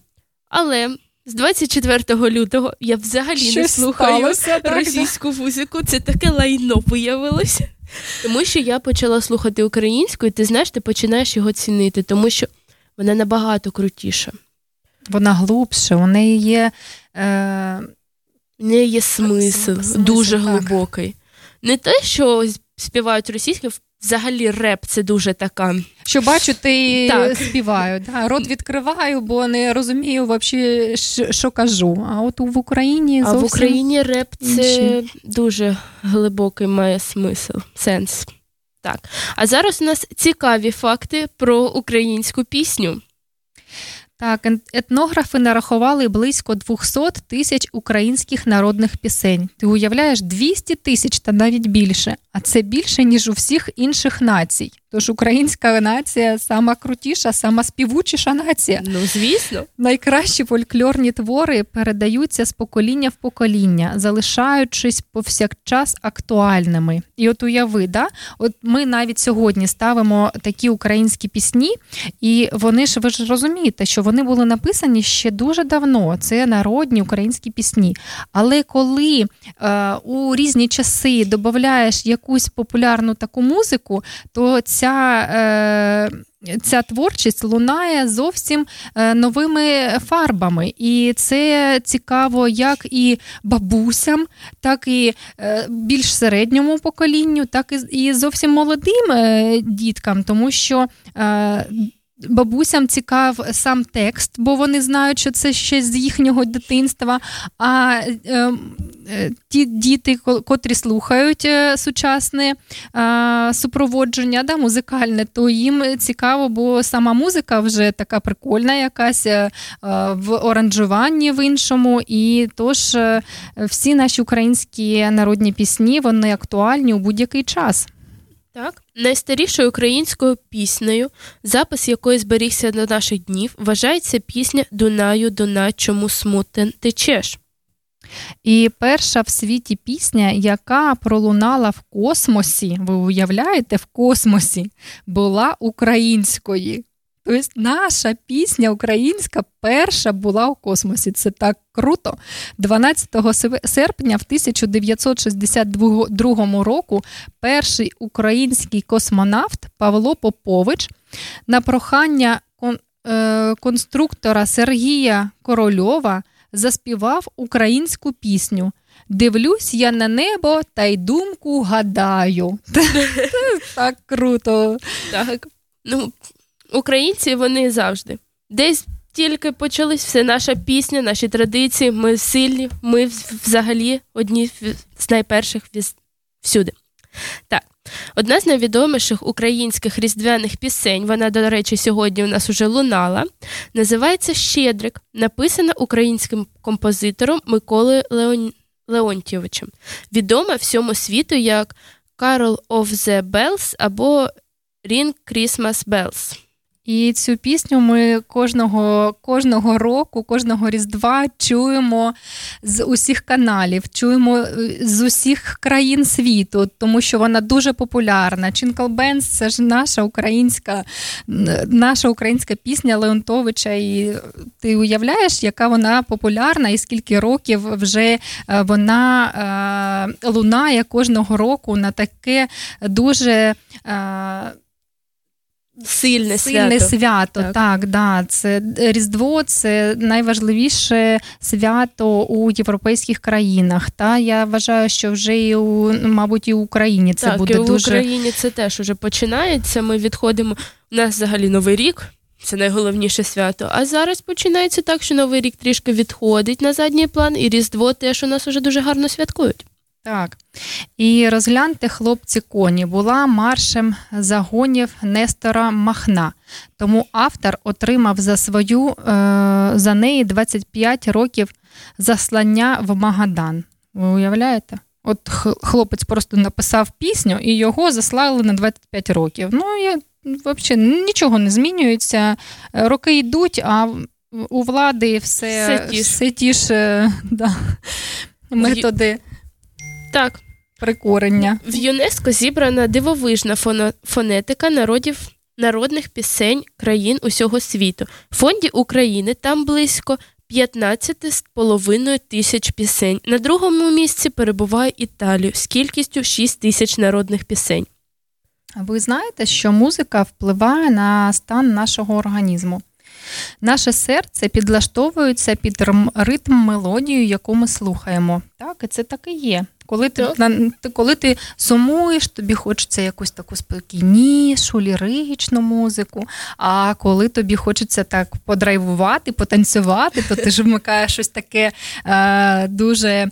але з 24 лютого я взагалі Щось не слухаю сталося, російську музику. Це таке лайно виявилося. Тому що я почала слухати українську, і ти знаєш, ти починаєш його цінити, тому що вона набагато крутіша. Вона глубше, у неї є. Е не є смисл, смисл дуже так. глибокий. Не те, що співають російською, взагалі реп це дуже така. Що бачу, ти так. співаю. Да? Рот відкриваю, бо не розумію, взагалі, що кажу. А от в Україні зовсім А в Україні реп це інші. дуже глибокий має смисл, сенс. Так. А зараз у нас цікаві факти про українську пісню. Так, етнографи нарахували близько 200 тисяч українських народних пісень. Ти уявляєш 200 тисяч та навіть більше, а це більше ніж у всіх інших націй. Тож українська нація сама крутіша, сама співучіша нація. Ну, звісно, найкращі фольклорні твори передаються з покоління в покоління, залишаючись повсякчас актуальними. І от уяви, да? от ми навіть сьогодні ставимо такі українські пісні, і вони ж ви ж розумієте, що вони були написані ще дуже давно. Це народні українські пісні. Але коли е, у різні часи додаєш якусь популярну таку музику, то ця. Е, Ця творчість лунає зовсім е, новими фарбами, і це цікаво як і бабусям, так і е, більш середньому поколінню, так і зовсім молодим діткам, тому що бабусям цікав сам текст, бо вони знають, що це ще з їхнього дитинства. А е, е, ті діти, котрі слухають е, сучасне е, супроводження, да, музикальне, то їм цікаво, бо сама музика вже така прикольна, якась е, в оранжуванні в іншому. І тож е, всі наші українські народні пісні вони актуальні у будь-який час. Так, найстарішою українською піснею, запис якої зберігся до наших днів, вважається пісня Дунаю, Дуна, чому смутен течеш. І перша в світі пісня, яка пролунала в космосі, ви уявляєте, в космосі, була українською. Тобто наша пісня українська перша була у космосі. Це так круто. 12 серпня в 1962 року перший український космонавт Павло Попович на прохання е, конструктора Сергія Корольова заспівав українську пісню. Дивлюсь я на небо та й думку гадаю. Так круто. Так. Ну, українці вони завжди. Десь тільки почались все наша пісня, наші традиції. Ми сильні, ми взагалі одні з найперших всюди. Так. Одна з найвідоміших українських різдвяних пісень, вона, до речі, сьогодні у нас уже лунала, називається Щедрик, написана українським композитором Миколою Леон... Леонтьєвичем. Відома всьому світу як Carol of the Bells або Ring Christmas Bells. І цю пісню ми кожного, кожного року, кожного різдва чуємо з усіх каналів, чуємо е, з усіх країн світу, тому що вона дуже популярна. Чинкл Бенс це ж наша українська, наша українська пісня Леонтовича. І ти уявляєш, яка вона популярна, і скільки років вже е, вона е, лунає кожного року на таке дуже. Е, Сильне, Сильне свято. свято, Так. так. да. Це Різдво це найважливіше свято у європейських країнах. Та я вважаю, що вже і у мабуть і в Україні це так, буде і в дуже Україні це теж уже починається. Ми відходимо. У нас взагалі Новий рік. Це найголовніше свято. А зараз починається так, що Новий рік трішки відходить на задній план, і Різдво теж у нас уже дуже гарно святкують. Так. І розгляньте, хлопці, коні була маршем загонів Нестора Махна. Тому автор отримав за свою е, за неї 25 років заслання в Магадан. Ви уявляєте? От хлопець просто написав пісню і його заслали на 25 років. Ну, я взагалі нічого не змінюється. Роки йдуть, а у влади все, Все ті ж. все ті ж е, да, методи Так, прикорення. в ЮНЕСКО зібрана дивовижна фонетика народів народних пісень країн усього світу. В фонді України там близько 15,5 тисяч пісень. На другому місці перебуває Італія з кількістю 6 тисяч народних пісень. Ви знаєте, що музика впливає на стан нашого організму. Наше серце підлаштовується під ритм мелодію, яку ми слухаємо. Так, і це так і є. Коли ти, на, коли ти сумуєш, тобі хочеться якусь таку спокійнішу, ліричну музику. А коли тобі хочеться так подрайвувати, потанцювати, то ти ж вмикаєш щось таке е, дуже,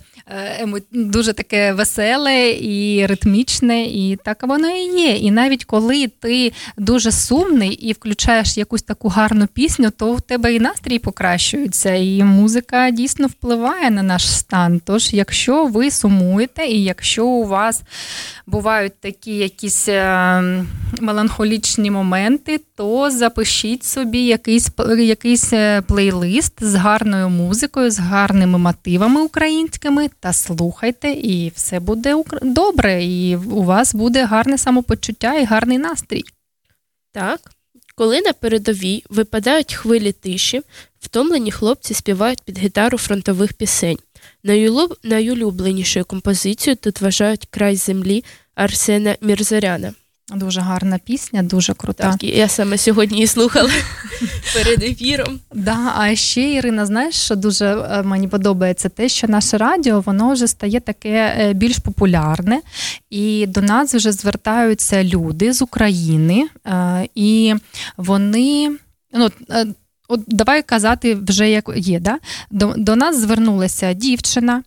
дуже таке веселе і ритмічне, і так воно і є. І навіть коли ти дуже сумний і включаєш якусь таку гарну пісню, то в тебе і настрій покращується, і музика дійсно впливає на наш стан. Тож, якщо ви сумуєте, і якщо у вас бувають такі якісь е, меланхолічні моменти, то запишіть собі якийсь, якийсь е, плейлист з гарною музикою, з гарними мотивами українськими, та слухайте, і все буде добре, і у вас буде гарне самопочуття і гарний настрій. Так, коли на передовій випадають хвилі тиші, втомлені хлопці співають під гітару фронтових пісень. Найулюб... Найулюбленішою композицією тут вважають край землі Арсена Мірзаряна. Дуже гарна пісня, дуже крута. Так, я саме сьогодні її слухала перед ефіром. Да, а ще Ірина, знаєш, що дуже е, мені подобається те, що наше радіо воно вже стає таке е, більш популярне, і до нас вже звертаються люди з України, е, і вони ну. От давай казати вже як є. Да? До, до нас звернулася дівчина,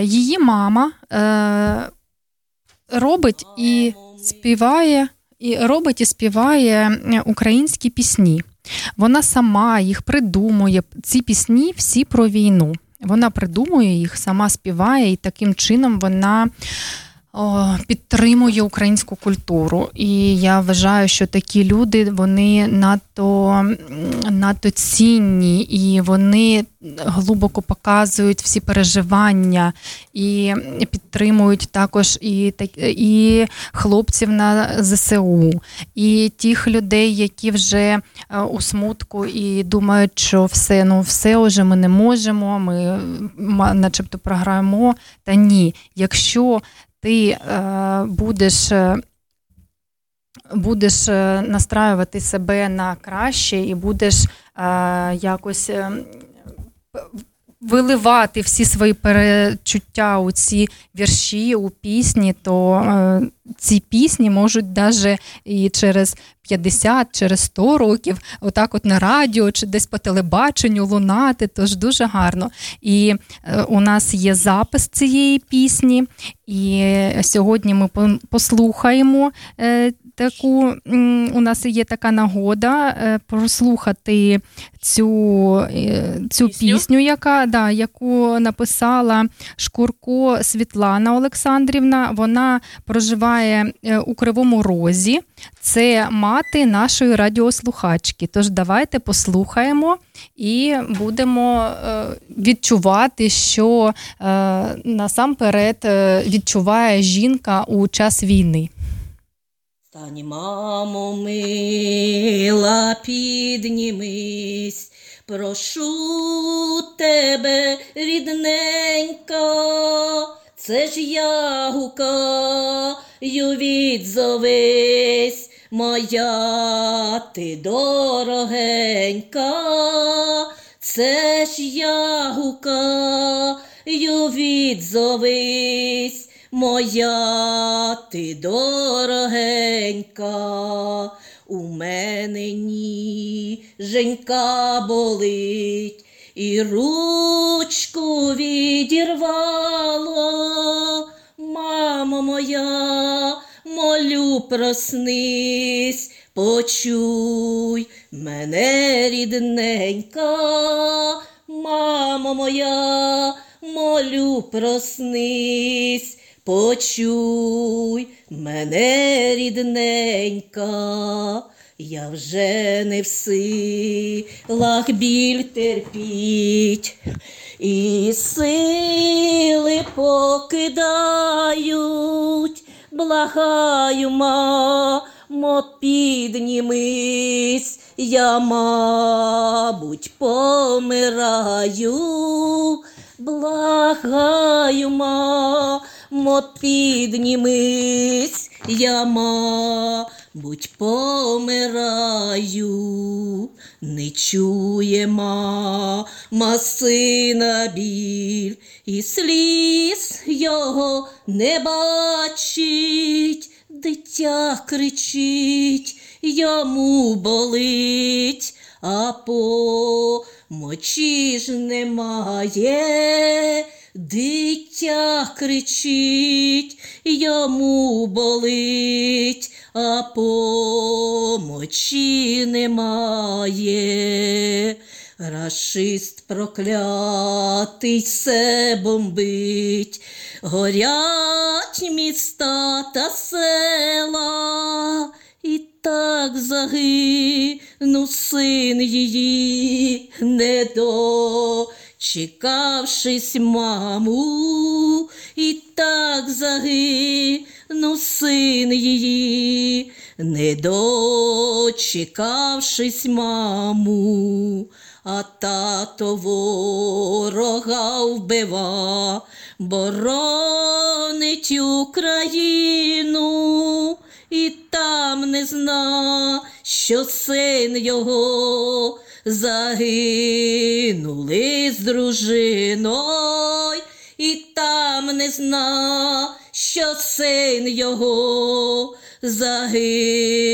її мама е, робить і співає, і робить і співає е, українські пісні. Вона сама їх придумує. Ці пісні всі про війну. Вона придумує їх, сама співає, і таким чином вона підтримує українську культуру. І я вважаю, що такі люди вони надто, надто цінні і вони глибоко показують всі переживання і підтримують також і, і хлопців на ЗСУ, і тих людей, які вже е, у смутку і думають, що все, ну все вже ми не можемо, ми начебто програємо. Та ні, якщо ти е, будеш. е, Будеш е, настраювати себе на краще і будеш е, якось е, виливати всі свої перечуття у ці вірші, у пісні, то е, ці пісні можуть навіть і через 50, через 100 років, отак от на радіо чи десь по телебаченню лунати, тож дуже гарно. І е, у нас є запис цієї пісні, і сьогодні ми послухаємо е, таку. У нас є така нагода е, прослухати цю, е, цю пісню, яка, да, яку написала Шкурко Світлана Олександрівна. Вона проживає е, у Кривому Розі. Це мати нашої радіослухачки. Тож давайте послухаємо і будемо відчувати, що насамперед відчуває жінка у час війни. Стань, мамо, мила, піднімись, прошу тебе, рідненька, це ж я гукаю, відзовись, моя ти дорогенька, це ж я гукаю, відзовись. Моя ти дорогенька, у мене ніженька болить, і ручку відірвало, мамо моя, молю, проснись, почуй мене рідненька, мамо моя, молю, проснись. Почуй мене рідненька, я вже не в силах біль терпіть, і сили покидають, благаю, мамо, піднімись, я, мабуть, помираю, благаю, мамо, піднімись, я, мабуть, помираю, не чує мама сина біль, і сліз його не бачить, дитя кричить, йому болить, а помочі ж немає. Дитя кричить, йому болить, а помочі немає. Рашист проклятий все бомбить, горять міста та села, і так загинув син її не до. Чекавшись маму, і так загинув син її, не дочекавшись маму, а тато ворога вбива, боронить Україну, і так не зна, що син його загинули з дружиною, і там не зна, що син його загинули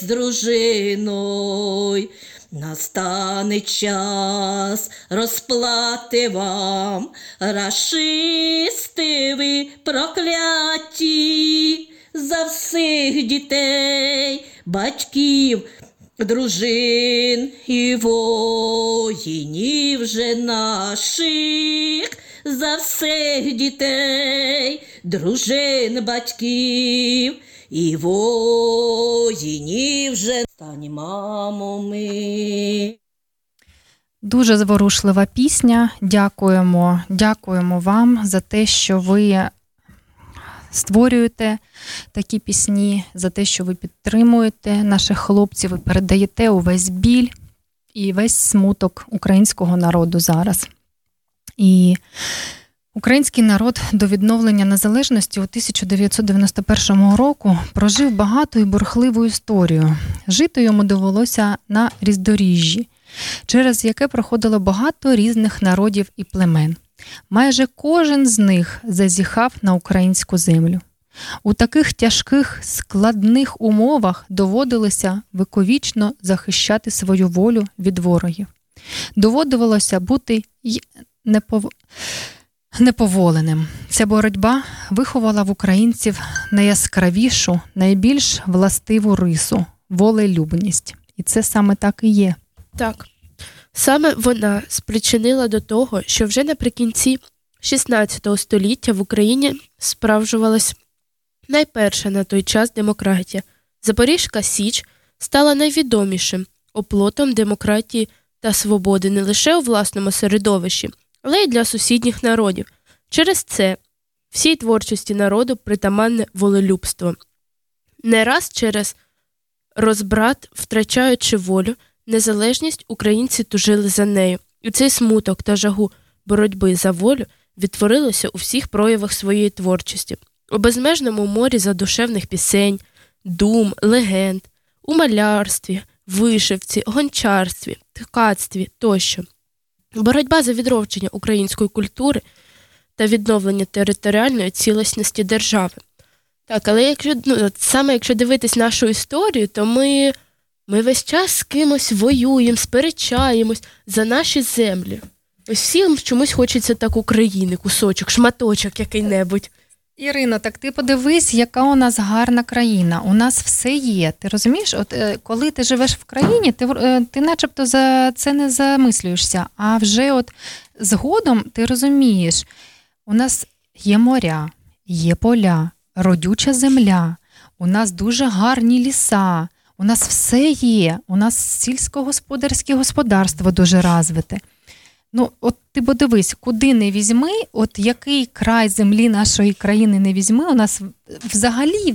з дружиною. Настане час розплати вам, рашисти ви прокляті за всіх дітей, батьків, дружин і воїнів же наших, за всіх дітей, дружин, батьків і воїнів же стані мамо ми. Дуже зворушлива пісня. Дякуємо, дякуємо вам за те, що ви створюєте такі пісні, за те, що ви підтримуєте наших хлопців, ви передаєте увесь біль і весь смуток українського народу зараз. І Український народ до відновлення незалежності у 1991 року прожив багату і бурхливу історію. Жити йому довелося на різдоріжжі, через яке проходило багато різних народів і племен. Майже кожен з них зазіхав на українську землю. У таких тяжких складних умовах доводилося вековічно захищати свою волю від ворогів. Доводилося бути й непов... неповоленим. Ця боротьба виховала в українців найяскравішу, найбільш властиву рису волелюбність. І це саме так і є. Так. Саме вона спричинила до того, що вже наприкінці 16 століття в Україні справжувалась найперша на той час демократія. Запорізька Січ стала найвідомішим оплотом демократії та свободи не лише у власному середовищі, але й для сусідніх народів. Через це всій творчості народу притаманне волелюбство. Не раз через розбрат, втрачаючи волю, незалежність українці тужили за нею, і цей смуток та жагу боротьби за волю відтворилося у всіх проявах своєї творчості, у безмежному морі задушевних пісень, дум, легенд, у малярстві, вишивці, гончарстві, ткацтві тощо. Боротьба за відродження української культури та відновлення територіальної цілісності держави. Так, але якщо ну, саме якщо дивитись нашу історію, то ми, ми весь час з кимось воюємо, сперечаємось за наші землі. Ось всім чомусь хочеться так України, кусочок, шматочок який-небудь. Ірино, так ти подивись, яка у нас гарна країна. У нас все є. Ти розумієш? От е, коли ти живеш в країні, ти е, ти начебто за це не замислюєшся. А вже от згодом ти розумієш, у нас є моря, є поля, родюча земля, у нас дуже гарні ліса, у нас все є. У нас сільськогосподарське господарство дуже розвите. Ну, от ти подивись, куди не візьми, от який край землі нашої країни не візьми, у нас взагалі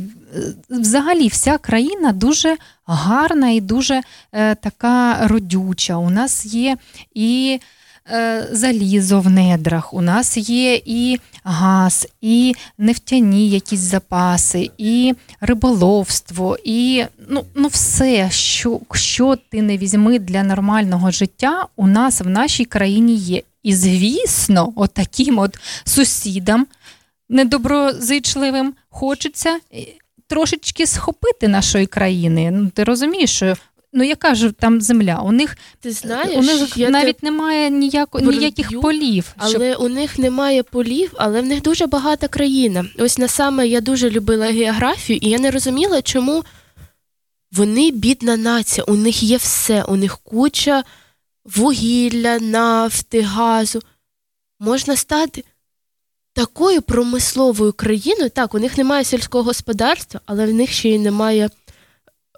взагалі вся країна дуже гарна і дуже е, така родюча. У нас є і е, залізо в недрах, у нас є і газ, і нефтяні якісь запаси, і риболовство, і ну, ну все, що, що ти не візьми для нормального життя, у нас в нашій країні є. І, звісно, от от сусідам недоброзичливим хочеться трошечки схопити нашої країни. Ну, Ти розумієш, що ну яка ж там земля? У них ти знаєш, у них навіть те... немає ніяко, ніяких полів. Але щоб... у них немає полів, але в них дуже багата країна. Ось на саме я дуже любила географію, і я не розуміла, чому вони бідна нація, у них є все, у них куча вугілля, нафти, газу. Можна стати такою промисловою країною. Так, у них немає сільського господарства, але в них ще й немає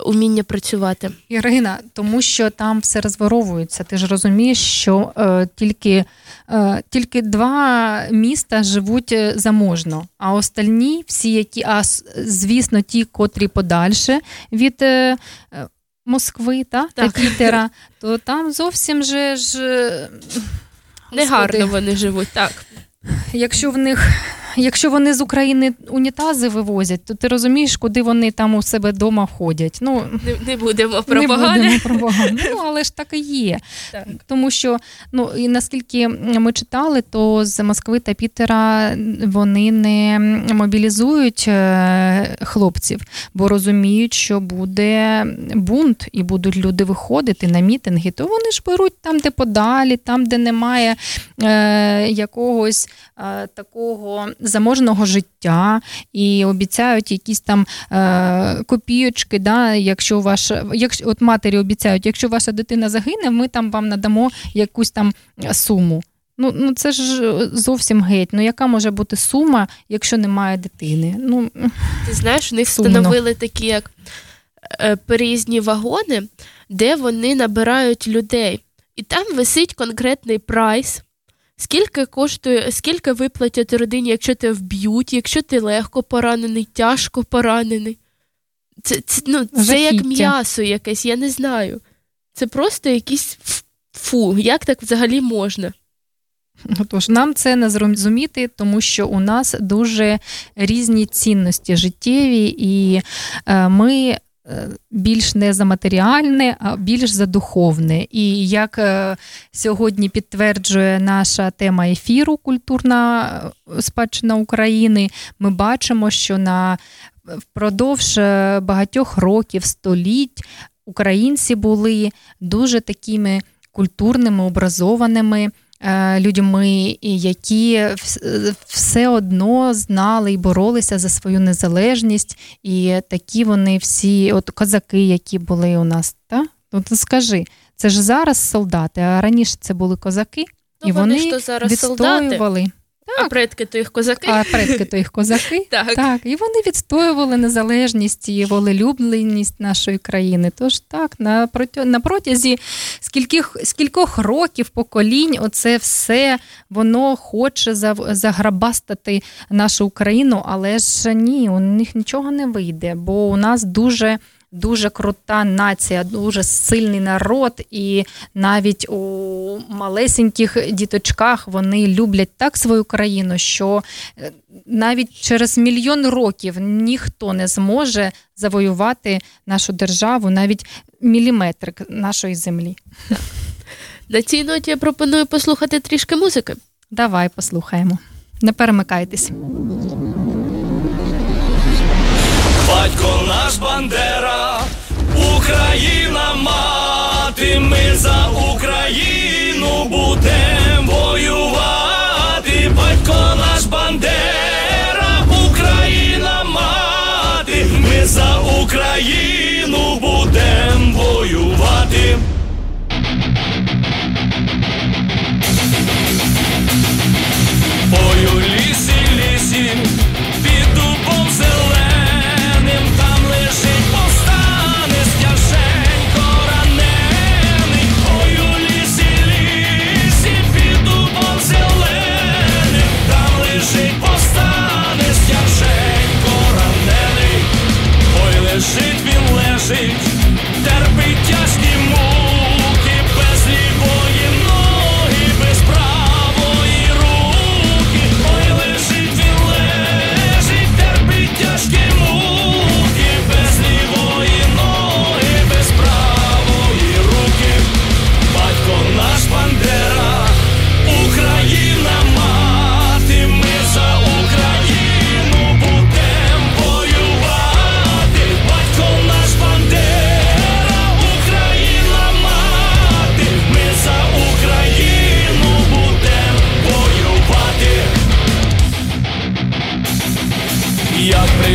уміння працювати. Ірина, тому що там все розворовується. Ти ж розумієш, що е, тільки е, тільки два міста живуть е, заможно, а остальні, всі, які, а звісно, ті, котрі подальше від. Е, Москви та, так. та Пітера, то там зовсім же ж негарно вони живуть, так. Якщо в них якщо вони з України унітази вивозять, то ти розумієш, куди вони там у себе вдома ходять. Ну, Не, не будемо про не будемо про погане. Ну, але ж так і є. Так. Тому що, ну і наскільки ми читали, то з Москви та Пітера вони не мобілізують е, хлопців, бо розуміють, що буде бунт, і будуть люди виходити на мітинги, то вони ж беруть там, де подалі, там, де немає е, якогось е, такого заможного життя, і обіцяють якісь там е, копійочки, да, якщо ваша, якщо от матері обіцяють, якщо ваша дитина загине, ми там вам надамо якусь там суму. Ну, ну це ж зовсім геть. Ну яка може бути сума, якщо немає дитини? Ну Ти знаєш, них Сумно. встановили такі як е, переїзні вагони, де вони набирають людей. І там висить конкретний прайс. Скільки коштує, скільки виплатять родині, якщо тебе вб'ють, якщо ти легко поранений, тяжко поранений. Це, це, ну, це як м'ясо якесь, я не знаю. Це просто якийсь фу, як так взагалі можна? Тож нам це не зрозуміти, тому що у нас дуже різні цінності життєві, і е, ми більш не за матеріальне, а більш за духовне. І як е, сьогодні підтверджує наша тема ефіру Культурна е, спадщина України, ми бачимо, що на впродовж е, багатьох років, століть українці були дуже такими культурними, образованими е, людьми, які все одно знали і боролися за свою незалежність. І такі вони всі, от козаки, які були у нас, та? От скажи, це ж зараз солдати, а раніше це були козаки, Ну, і вони вони то зараз солдати. Відстоювали. А предки то їх козаки. А предки то їх козаки. Так. так, і вони відстоювали незалежність і волелюбленість нашої країни. Тож так, на, на протязі скільких, скількох років поколінь, оце все воно хоче заграбастати нашу Україну, але ж ні, у них нічого не вийде, бо у нас дуже. Дуже крута нація, дуже сильний народ, і навіть у малесеньких діточках вони люблять так свою країну, що е, навіть через мільйон років ніхто не зможе завоювати нашу державу, навіть міліметр нашої землі. На цій ноті я пропоную послухати трішки музики. Давай послухаємо. Не перемикайтесь. Батько наш Бандера, Україна мати, ми за Україну будем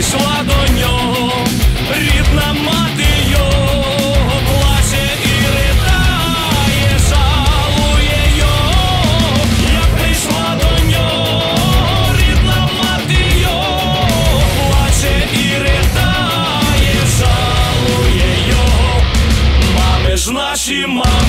прийшла до нього, рідна мати його плаче і ридає, жалує його, як прийшла до нього, рідна мати його плаче і ридає, жалує його, мами ж наші мами,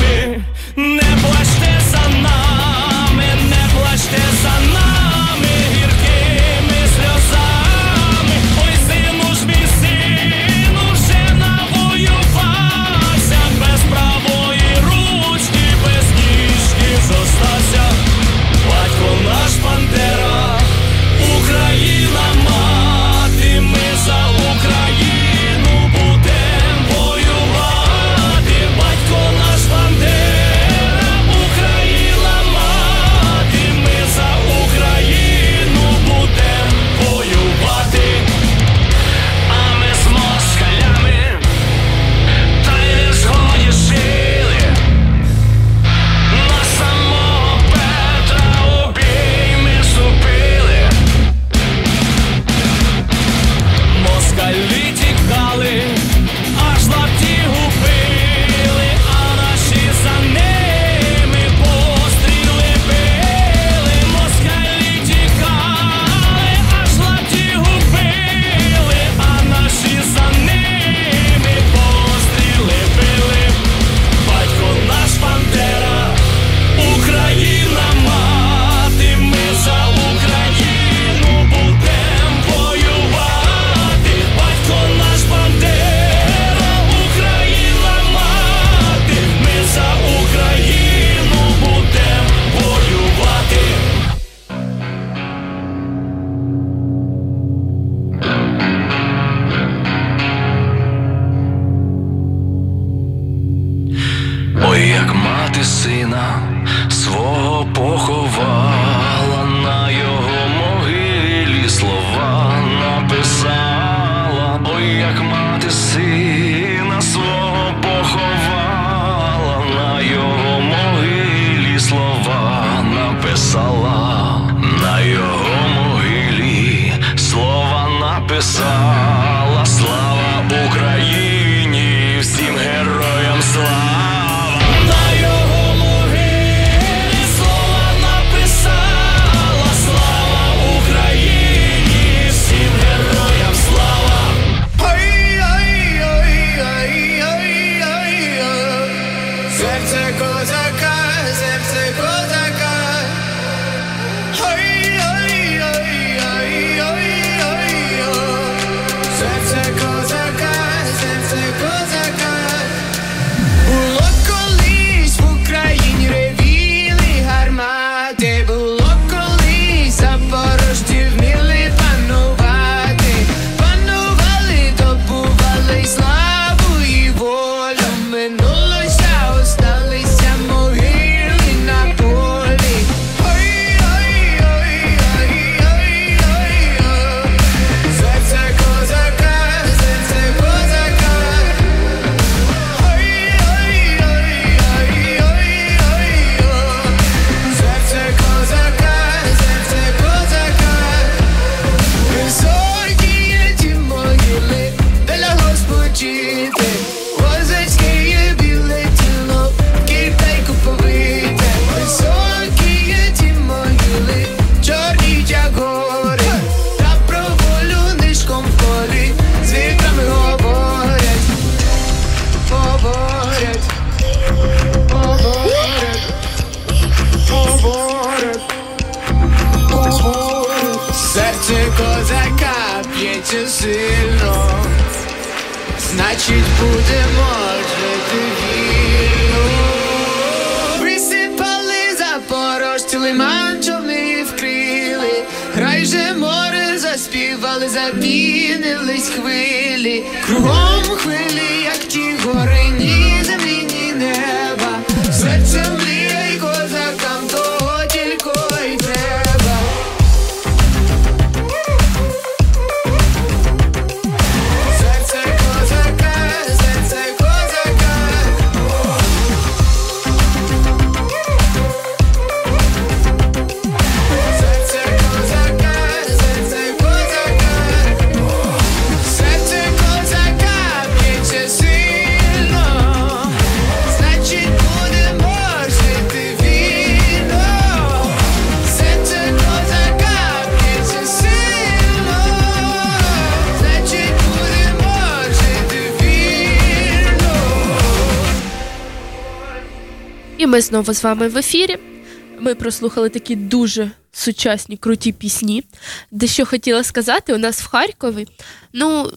ми знову з вами в ефірі. Ми прослухали такі дуже сучасні, круті пісні. Де що хотіла сказати, у нас в Харкові. Ну,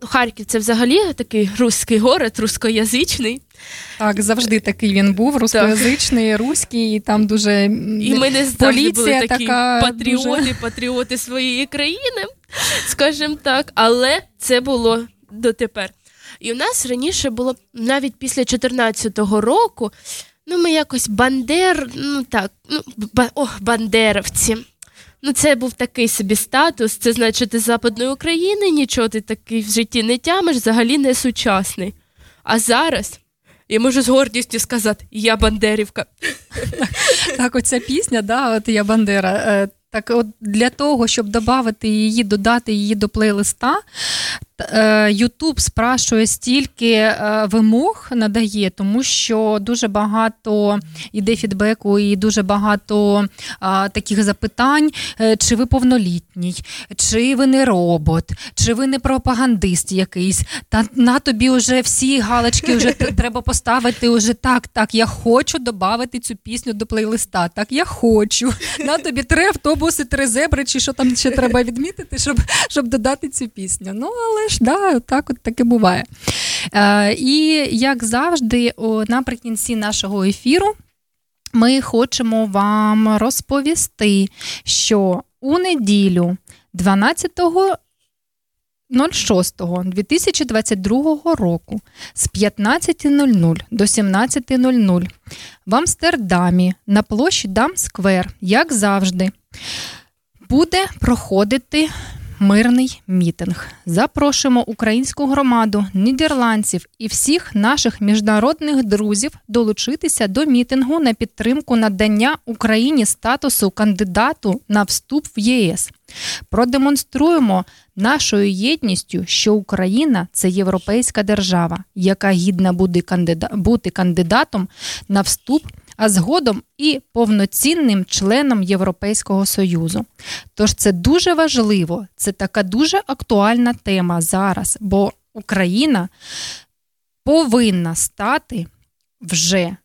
Харків це взагалі такий руський город, рускоязичний. Так, завжди такий він був, рускоязичний, руський, і там дуже І ми не завжди були такі така патріоти, дуже... патріоти своєї країни, скажімо так, але це було дотепер. І у нас раніше було навіть після 14-го року. Ну, ми якось бандер, ну так, ну, ба, о, бандеровці. Ну, це був такий собі статус. Це значить, ти з Западної України, нічого ти такий в житті не тямиш, взагалі не сучасний. А зараз я можу з гордістю сказати, я бандерівка. Так, оця пісня, да, от я Бандера. е, Так, от для того, щоб додати її, додати її до плейлиста, Ютуб спрашує стільки е, вимог надає, тому що дуже багато іде фідбеку і дуже багато таких запитань: е, чи ви повнолітній, чи ви не робот, чи ви не пропагандист якийсь. Та на тобі вже всі галочки вже треба поставити. Уже так, так, я хочу додати цю пісню до плейлиста. Так, я хочу. На тобі три автобуси, три зебри, чи що там ще треба відмітити, щоб, щоб додати цю пісню. Ну, але ж да, так от таке буває. Е, і як завжди, наприкінці нашого ефіру. Ми хочемо вам розповісти, що у неділю 12 2022 року з 15.00 до 17.00 в Амстердамі на площі Дамсквер, як завжди, буде проходити мирний мітинг. Запрошуємо українську громаду, нідерландців і всіх наших міжнародних друзів долучитися до мітингу на підтримку надання Україні статусу кандидату на вступ в ЄС. Продемонструємо нашою єдністю, що Україна це європейська держава, яка гідна бути кандидатом на вступ, а згодом і повноцінним членом Європейського Союзу. Тож це дуже важливо, це така дуже актуальна тема зараз, бо Україна повинна стати вже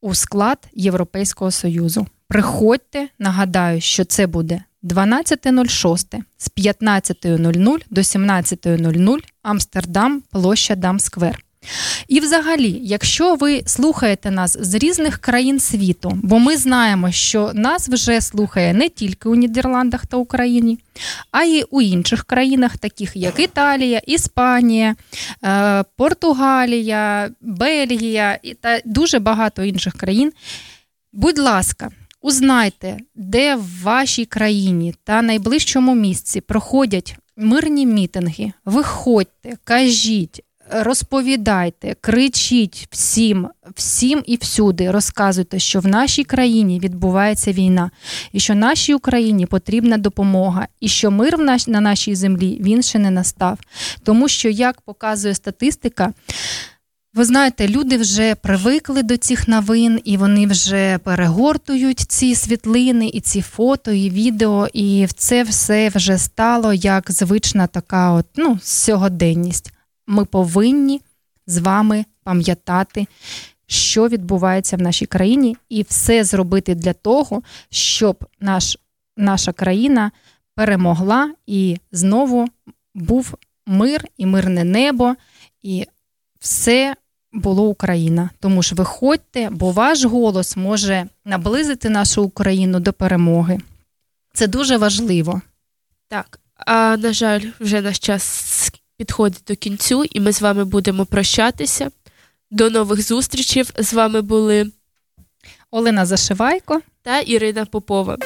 у склад Європейського Союзу. Приходьте, нагадаю, що це буде 12.06 з 15.00 до 17.00 Амстердам, площа Дамсквер. І взагалі, якщо ви слухаєте нас з різних країн світу, бо ми знаємо, що нас вже слухає не тільки у Нідерландах та Україні, а й у інших країнах, таких як Італія, Іспанія, е, Португалія, Бельгія та дуже багато інших країн. Будь ласка, узнайте, де в вашій країні та найближчому місці проходять мирні мітинги. Виходьте, кажіть. Розповідайте, кричіть всім, всім і всюди. Розказуйте, що в нашій країні відбувається війна, і що нашій Україні потрібна допомога, і що мир на нашій землі він ще не настав. Тому що, як показує статистика, ви знаєте, люди вже привикли до цих новин, і вони вже перегортують ці світлини, і ці фото, і відео, і це все вже стало як звична така, от ну, сьогоденність. Ми повинні з вами пам'ятати, що відбувається в нашій країні, і все зробити для того, щоб наш, наша країна перемогла і знову був мир і мирне небо, і все було Україна. Тому ж виходьте, бо ваш голос може наблизити нашу Україну до перемоги. Це дуже важливо. Так, а на жаль, вже наш час підходить до кінцю, і ми з вами будемо прощатися. До нових зустрічей. З вами були Олена Зашивайко та Ірина Попова.